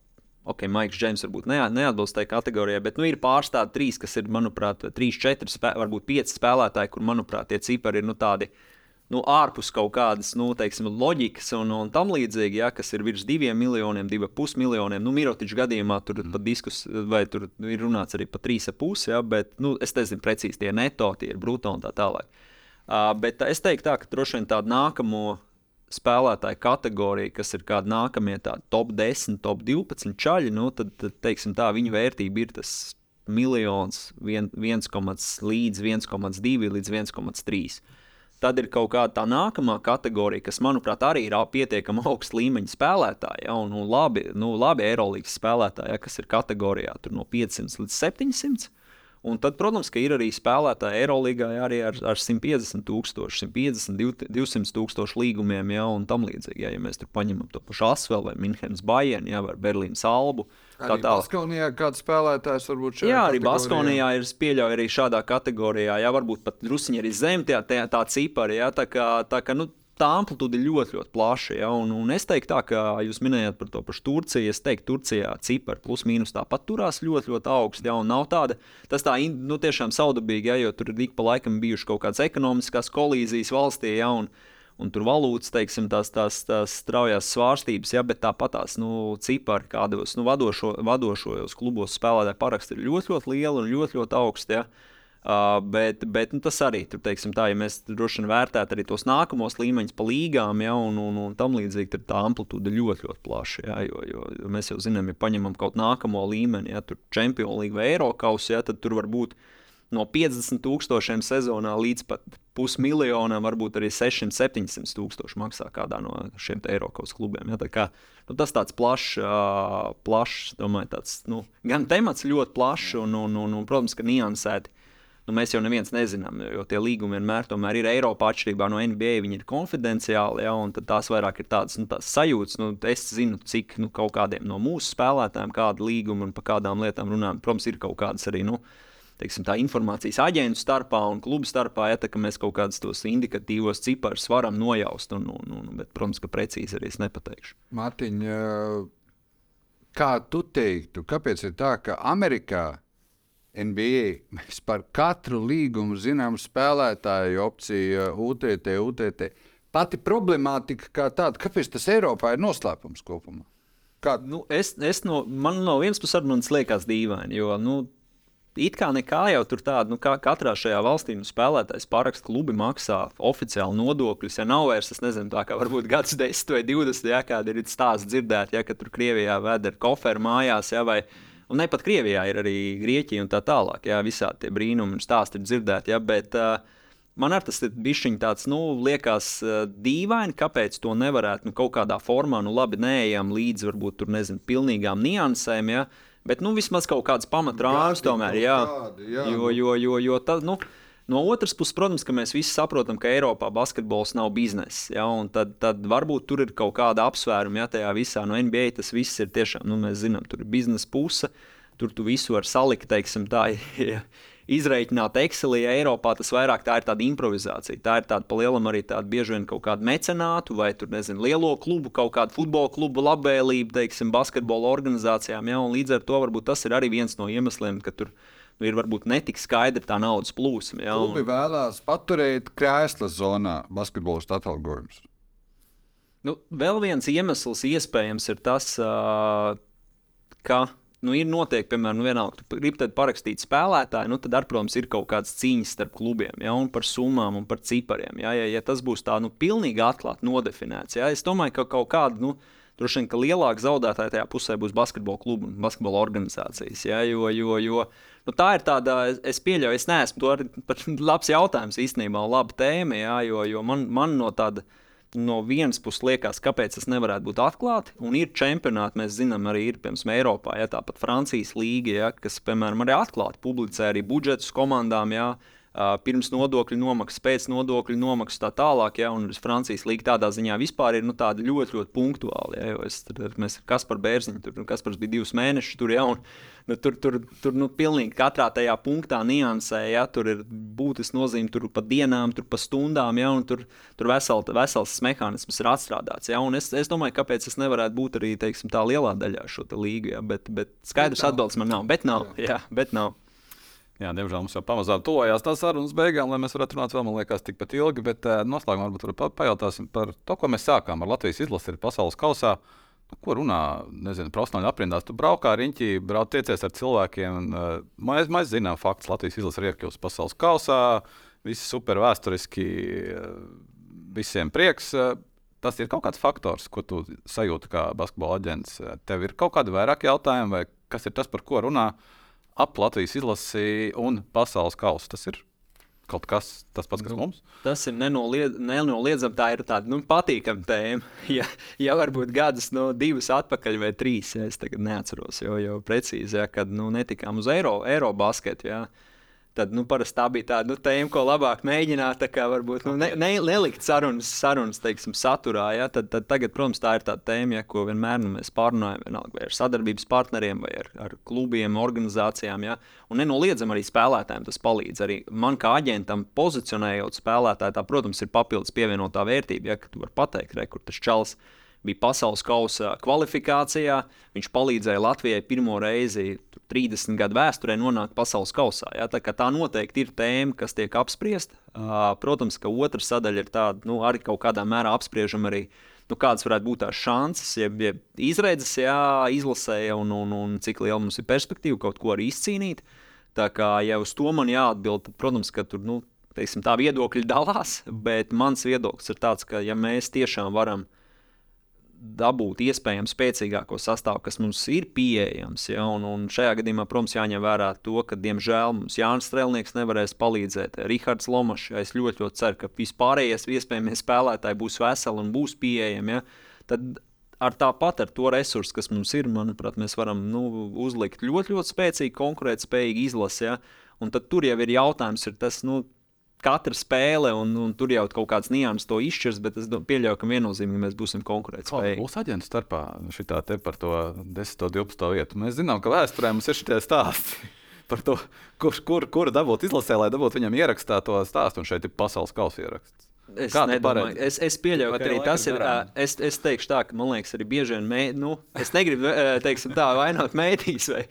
Ok, Maiks Džeims varbūt ne, neatbilst tajā kategorijā, bet nu, ir pāris tādi trīs, kas ir, manuprāt, trīs, četri, spē, varbūt pieci spēlētāji, kur, manuprāt, tie cipari ir nu, tādi uh, nu, ārpus kaut kādas nu, teiksim, loģikas un, un tam līdzīgi, ja, kas ir virs diviem miljoniem, divi pus miljoniem. Nu, Mirotiča gadījumā tur mm. pat diskus, vai tur ir runāts arī par trīs pusi, ja, bet nu, es nezinu precīzi tie neto, tie ir bruto un tā tālāk. Uh, bet es teiktu, tā, ka droši vien tādu nākamo spēlētāju kategoriju, kas ir kādi nākamie tādi top 10, top 12 čaļi, nu, tad, tad teiksim, tā viņa vērtība ir tas miljons, 1, 1, līdz 1,2 līdz 1,3. Tad ir kaut kāda tā nākamā kategorija, kas, manuprāt, arī ir pietiekami augsta līmeņa spēlētāji. Ja, un, un labi, nu, labi Eirolandes spēlētāji, ja, kas ir kategorijā no 500 līdz 700. Un tad, protams, ir arī spēlētāji Eirolandā arī ar, ar 150, 000, 150, 200 tūkstošu līgumiem, ja, un tam līdzīgi. Ja, ja mēs tur paņemam to pašu Asvelu vai Minhenes Bayern ja, vai Berlīnas Albu. Arī Baskonijā kāds spēlētājs varbūt šajā Jā, arī Baskonijā ir pieļauj arī šādā kategorijā, jā, varbūt pat drusciņi arī zem tā, tā, tā cipari, jā, tā kā, tā kā, nu, tā amplitūda ir ļoti, ļoti plaša. Ja? Un, un es teiktu, tā, ka jūs minējāt par to pašu Turciju. Es teiktu, Turcijā cipari plus mīnus tāpat turās ļoti, ļoti augsts. Ja? Un nav tāda, tas tā nu, tiešām saudabīgi, ja? jo tur ir ik pa laikam bijušas kaut kādas ekonomiskas kolīzijas valstī. Ja? Un, Un tur valūtas, teiksim, tās, tās, tās straujās svārstības, ja, bet tāpat tās nu, cipari, kādos nu, vadošo, vadošajos klubos spēlētāji paraksti ir ļoti, ļoti lieli un ļoti, ļoti augsti. Ja. Uh, bet bet nu, tas arī tur, teiksim, tā, ja mēs droši vien vērtētu arī tos nākamos līmeņus pa līgām, ja, un, un, un tam līdzīgi, tad tā amplitūda ļoti, ļoti plaša. Ja, jo, jo, jo mēs jau zinām, ja paņemam kaut nākamo līmeni, ja tur Champions League vai Eiropas, ja, tad tur var būt no 50 tūkstošiem sezonā līdz pat pusmiljonam, varbūt arī 600, 700 tūkstoši maksā kādā no šiem Eiropas klubiem. Ja, tā kā, nu, tas tāds plašs, uh, plašs domāju, tāds, nu, gan temats ļoti plašs un, un, un, un, protams, ka niansēti nu, mēs jau neviens nezinām, jo tie līgumi vienmēr ir Eiropā atšķirībā no NBA. Viņi ir konfidenciāli, ja, un tās vairāk ir tādas nu, sajūtas. Nu, es zinu, cik nu, kaut kādiem no mūsu spēlētājiem kāda līguma un par kādām lietām runājam. Protams, ir kaut kādas arī. Nu, teiksim, tā informācijas aģentu starpā un klubu starpā, ja tā, mēs kaut kādus tos indikatīvos ciparus varam nojaust. Un, un, un, bet, protams, ka precīzi arī es nepateikšu. Mārtiņ, kā tu teiktu, kāpēc ir tā, ka Amerikā NBA. Mēs par katru līgumu zinām spēlētāju opciju, UTT, UTT. Pati problemātika kā tāda, kāpēc tas Eiropā ir noslēpums kopumā? Kā? Nu, es, es no, man no vienas puses arī liekas dīvaini, jo nu, it kā nekā jau tur tāda, nu, kā katrā šajā valstī nu, spēlētājs parakstu klubi maksā oficiāli nodokļus. Ja nav vairs, es nezinu, tā kā varbūt gads 10 vai 20, ja kādi ir stāsti dzirdēti, ja ka tur Krievijā ved ar koferu mājās, ja, vai ne Un ne pat Krievijā ir arī Grieķija un tā tālāk. Jā, visādi tie brīnumi stāsti ir dzirdēti. Jā, bet, uh, Man ar tas ir bijis tāds, nu, liekas, uh, dīvaini, kāpēc to nevarētu nu, kaut kādā formā, nu, labi, neejam līdz, varbūt tur, nezinu, pilnīgām niansēm, ja, bet, nu, vismaz kaut kādas pamatrāmas tomēr, jā. Kādi, jā. Jo, jo, jo, jo tas, nu, No otras puses, protams, ka mēs visi saprotam, ka Eiropā basketbols nav biznesa. Ja, tad, tad varbūt tur ir kaut kāda apsvēruma, ja tajā visā no NBA tas viss ir tiešām, nu, mēs zinām, tur ir biznesa puse. Tur tu visu var salikt, teiksim, tā, ja, izreikināt Excelī. Eiropā tas vairāk tā ir tāda improvizācija. Tā ir tāda palielam arī tāda bieži vien kaut kāda mecenātu vai tur, nezinu, lielo klubu, kaut kādu futbola klubu labvēlība, teiksim, basketbola organizācijām. Ja, līdz ar to varbūt tas ir arī viens no iemesliem, ka tur ir nu, ir varbūt netik skaidra tā naudas plūsma. Ja, un... Klubi vēlās paturēt krēsla zonā basketbolistu atalgojumus. Nu, vēl viens iemesls iespējams ir tas, uh, ka nu, ir noteikti, piemēram, nu, vienalga, tu gribi parakstīt spēlētāju, nu, tad, ar, protams, ir kaut kādas cīņas starp klubiem, ja, un par summām un par cipariem. Ja, ja, ja tas būs tā, nu, pilnīgi atklāti nodefinēts, ja, es domāju, ka kaut kāda, nu, droši vien, ka lielāka zaudētāja tajā pusē būs basketbola klubu un basketbola organizācijas, ja, jo, jo, jo Nu, tā ir tāda, es pieļauju, es neesmu to arī labs jautājums īstenībā, laba tēma, jā, jo, jo man, man no tāda. No vienas puses liekas, kāpēc tas nevarētu būt atklāti. Un ir čempionāti, mēs zinām, arī ir piemēram Eiropā, ja tāpat Francijas līga, ja, kas, piemēram, arī atklāti publicē arī budžetus komandām. Ja, Uh, pirms nodokļu nomaksas, pēc nodokļu nomaksas, tā tālāk. Ja, un Francijas līnija tādā ziņā vispār ir nu, ļoti, ļoti punktuāla. Ja, es, tur, mēs kas par bērziņu, tur nu, kas bija divus mēnešus tur. Ja, un, nu, tur tur, tur nu, pilnīgi katrā tajā punktā niansē, ja tur ir būtiski nozīme, tur pa dienām, tur pa stundām, ja, un tur, tur vesel, vesels mehānisms ir atstrādāts. Ja, es, es domāju, kāpēc tas nevarētu būt arī teiksim, tā lielā daļā šo līgu, ja, bet, bet skaidrs atbildes man nav. Bet nav, jā, bet nav. Jā, diemžēl mums jau pamazām tuvojās tās sarunas beigām, lai mēs varētu runāt vēl, man liekas, tikpat ilgi. Bet uh, noslēgumā varbūt pajautāsim par to, ko mēs sākām ar Latvijas izlasi pasaules kausā. Nu, ko runā, nezinu, profesionāli aprindās. Tu braukā ar riņķi, brauc tiecies ar cilvēkiem. Uh, mēs, mēs zinām, fakts, Latvijas izlase ir iekļuvusi pasaules kausā. Visi super vēsturiski, uh, visiem prieks. Uh, tas ir kaut kāds faktors, ko tu sajūti kā basketbola aģents. Tev ir kaut kādi vairāk jautājumi, vai kas ir tas, par ko runā? Ap Latvijas izlasi un pasaules kausu. Tas ir. kaut kas tas pats, kas Nu, mums. Tas ir nenoliedz, nenoliedzami. Tā ir tāda nu, patīkama tēma. Ja, ja varbūt gadus, no divas atpakaļ vai trīs, ja es tagad neatceros jau, jau precīzi, ja, kad nu, netikām uz Eiro, Eiro basketu. Ja. Tad nu, parasti tā bija tāda nu, tēma, ko labāk mēģināt, tā kā varbūt nu, ne, ne, nelikt sarunas, sarunas teiksim, saturā. Ja? Tad, tad tagad, protams, tā ir tā tēma, ja, ko vienmēr nu, mēs pārunājam, vienalga, vai ar sadarbības partneriem, vai ar, ar klubiem, organizācijām. Ja? Un nenoliedzami arī spēlētājiem tas palīdz. Arī man kā aģentam pozicionējot spēlētāju, tā, protams, ir papildus pievienotā vērtība. Ja? Ka tu vari pateikt, re, kur tas čels ir bija pasaules kausa kvalifikācijā. Viņš palīdzēja Latvijai pirmo reizi 30 gadu vēsturē nonākt pasaules kausā. Ja? Tā, tā noteikti ir tēma, kas tiek apspriesta. Uh, protams, ka otra sadaļa ir tāda, nu, arī kaut kādā mērā apspriežama arī. Nu, kādas varētu būt tās šansas, jeb, jeb izredzes, jā, izlasēja, un, un, un cik liela mums ir perspektīva kaut ko arī izcīnīt. Tā kā jau uz to man jāatbild, tad, protams, ka tur nu, teiksim, tā viedokļi dalās, bet mans viedoklis ir tāds, ka ja mēs tiešām varam dabūt iespējami spēcīgāko sastāvu, kas mums ir pieejams. Ja? Un, un šajā gadījumā, protams, jāņem vērā to, ka, diemžēl, mums Jānis Strēlnieks nevarēs palīdzēt. Rihards Lomačs, ja es ļoti, ļoti ceru, ka vispārējais iespējamie spēlētāji būs veseli un būs pieejami. Ja? Tad ar tāpat ar to resursu, kas mums ir, manuprāt, mēs varam nu, uzlikt ļoti, ļoti spēcīgu, konkurētspējīgu izlasi. Ja? Un tad tur jau ir jautājums, ir tas, nu, katra spēle, un, un tur jau kaut kāds nianses to izšķirs, bet es pieļauju, ka viennozīmīgi mēs būsim konkurētspējīgi. būs aģentu starpā šitā te par to 10, 12 vietu? Mēs zinām, ka vēsturē mums ir šie stāsti. Par to, kurš kur, kur dabūt izlasē, lai dabūtu viņam ierakstā to stāstu, un šeit ir pasaules kausa ieraksts. Es, nedomāju, es, es pieļauju, Vai ka arī tas ir. garām? ā, Es, es teikšu tā, ka man liekas, arī bieži vien, mē, nu, es negribu teiksim, tā vainot mēdīs, vai,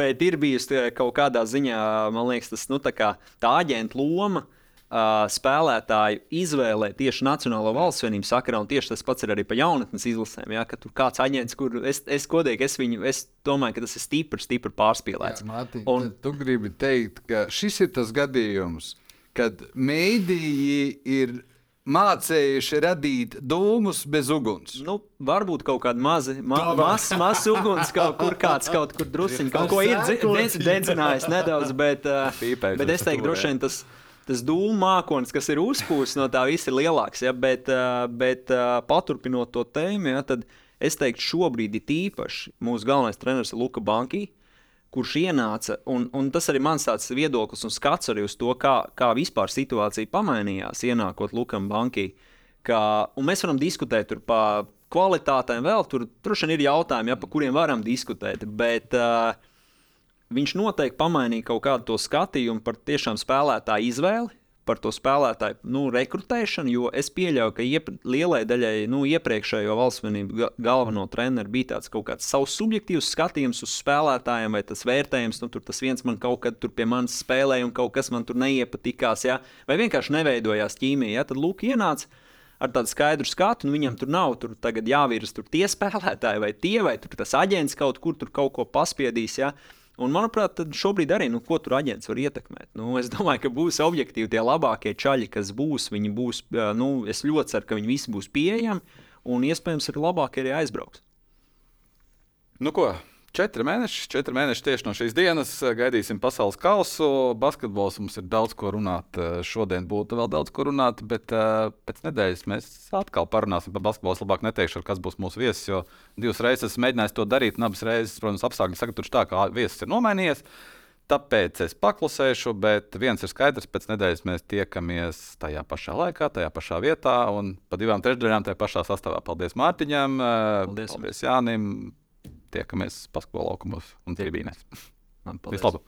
bet ir bijusi kaut kādā ziņā, man liekas, tas nu, tā, kā, tā aģenta loma. Uh, spēlētāju izvēlē tieši Nacionālo valsts vienību sakarā, un tieši tas pats ir arī par jaunatnes izlasēm. Ja, tur kāds aģents, kur es, es godīgi, es viņu, es domāju, ka tas ir stipri, stipri pārspīlēts. Mārtiņ, Un-. Tu gribi teikt, ka šis ir tas gadījums, kad mēdīji ir mācējuši radīt dūmus bez uguns. Nu, varbūt kaut kāda maza, ma, mazs, mazs uguns kaut kur, kāds kaut kur druskuļi kaut ko ir dedzinājis nedaudz, bet, uh, bet es teiktu, droši vien tas. Tas dūmu mākslinieks, kas ir uzpūsts no tā, viss ir lielāks. Ja, bet, bet paturpinot to tēmu, ja, tad es teiktu, šobrīd ir īpaši mūsu galvenais treneris Luka Banki, kurš ienāca. Un, un tas arī mans viedoklis un skats arī uz to, kā, kā vispār situācija pamainījās, ienākot Lukam Banki. Ka, un mēs varam diskutēt par kvalitātēm, vēl tur droši vien ir jautājumi, ja, par kuriem varam diskutēt. Bet uh, viņš noteikti pamainīja kaut kādu to skatījumu par tiešām spēlētāju izvēli. Par to spēlētāju nu, rekrutēšanu, jo es pieļauju, ka iep lielai daļai nu, iepriekšējo valsts vienību ga galveno treneru bija tāds kaut kāds savs subjektīvs skatījums uz spēlētājiem, vai tas vērtējums, nu, tur tas viens man kaut kad tur pie manis spēlēja, un kaut kas man tur neiepatikās, ja? vai vienkārši neveidojās ķīmija. Ja? Tad Lūk, ienāca ar tādu skaidru skatu, un viņam tur nav tur tagad jāvirs tur tie spēlētāji, vai tie, vai tur tas aģents kaut kur tur kaut ko paspiedīs. Ja? Un, manuprāt, šobrīd arī, nu, ko tur aģents var ietekmēt. Nu, es domāju, ka būs objektīvi tie labākie čaļi, kas būs. Viņi būs, nu, es ļoti ceru, ka viņi visi būs pieejami, un iespējams arī labāk arī aizbrauks. Nu, ko? Četri mēneši, četri mēneši tieši no šīs dienas eh, gaidīsim pasaules kausu. Basketbols mums ir daudz ko runāt. eh, Šodien būtu vēl daudz ko runāt, bet uh, pēc nedēļas mēs atkal parunāsim par basketbolu. Labāk neteikšu, kas būs mūsu viesis, jo divas reizes esmu mēģinājis to darīt, un abas reizes, protams, apstākļi sagatavojuši tā, ka viesis ir nomainījies. Tāpēc es paklusēšu, bet viens ir skaidrs, pēc nedēļas mēs tiekamies tajā pašā laikā, tajā pašā vietā un pa divām trešdaļām tajā pašā sastāvā. Paldies Mārtiņam, Paldies. paldies Jānim. Tiekamies paskatījumos, laukumos un tribīnēs. Vislabāk!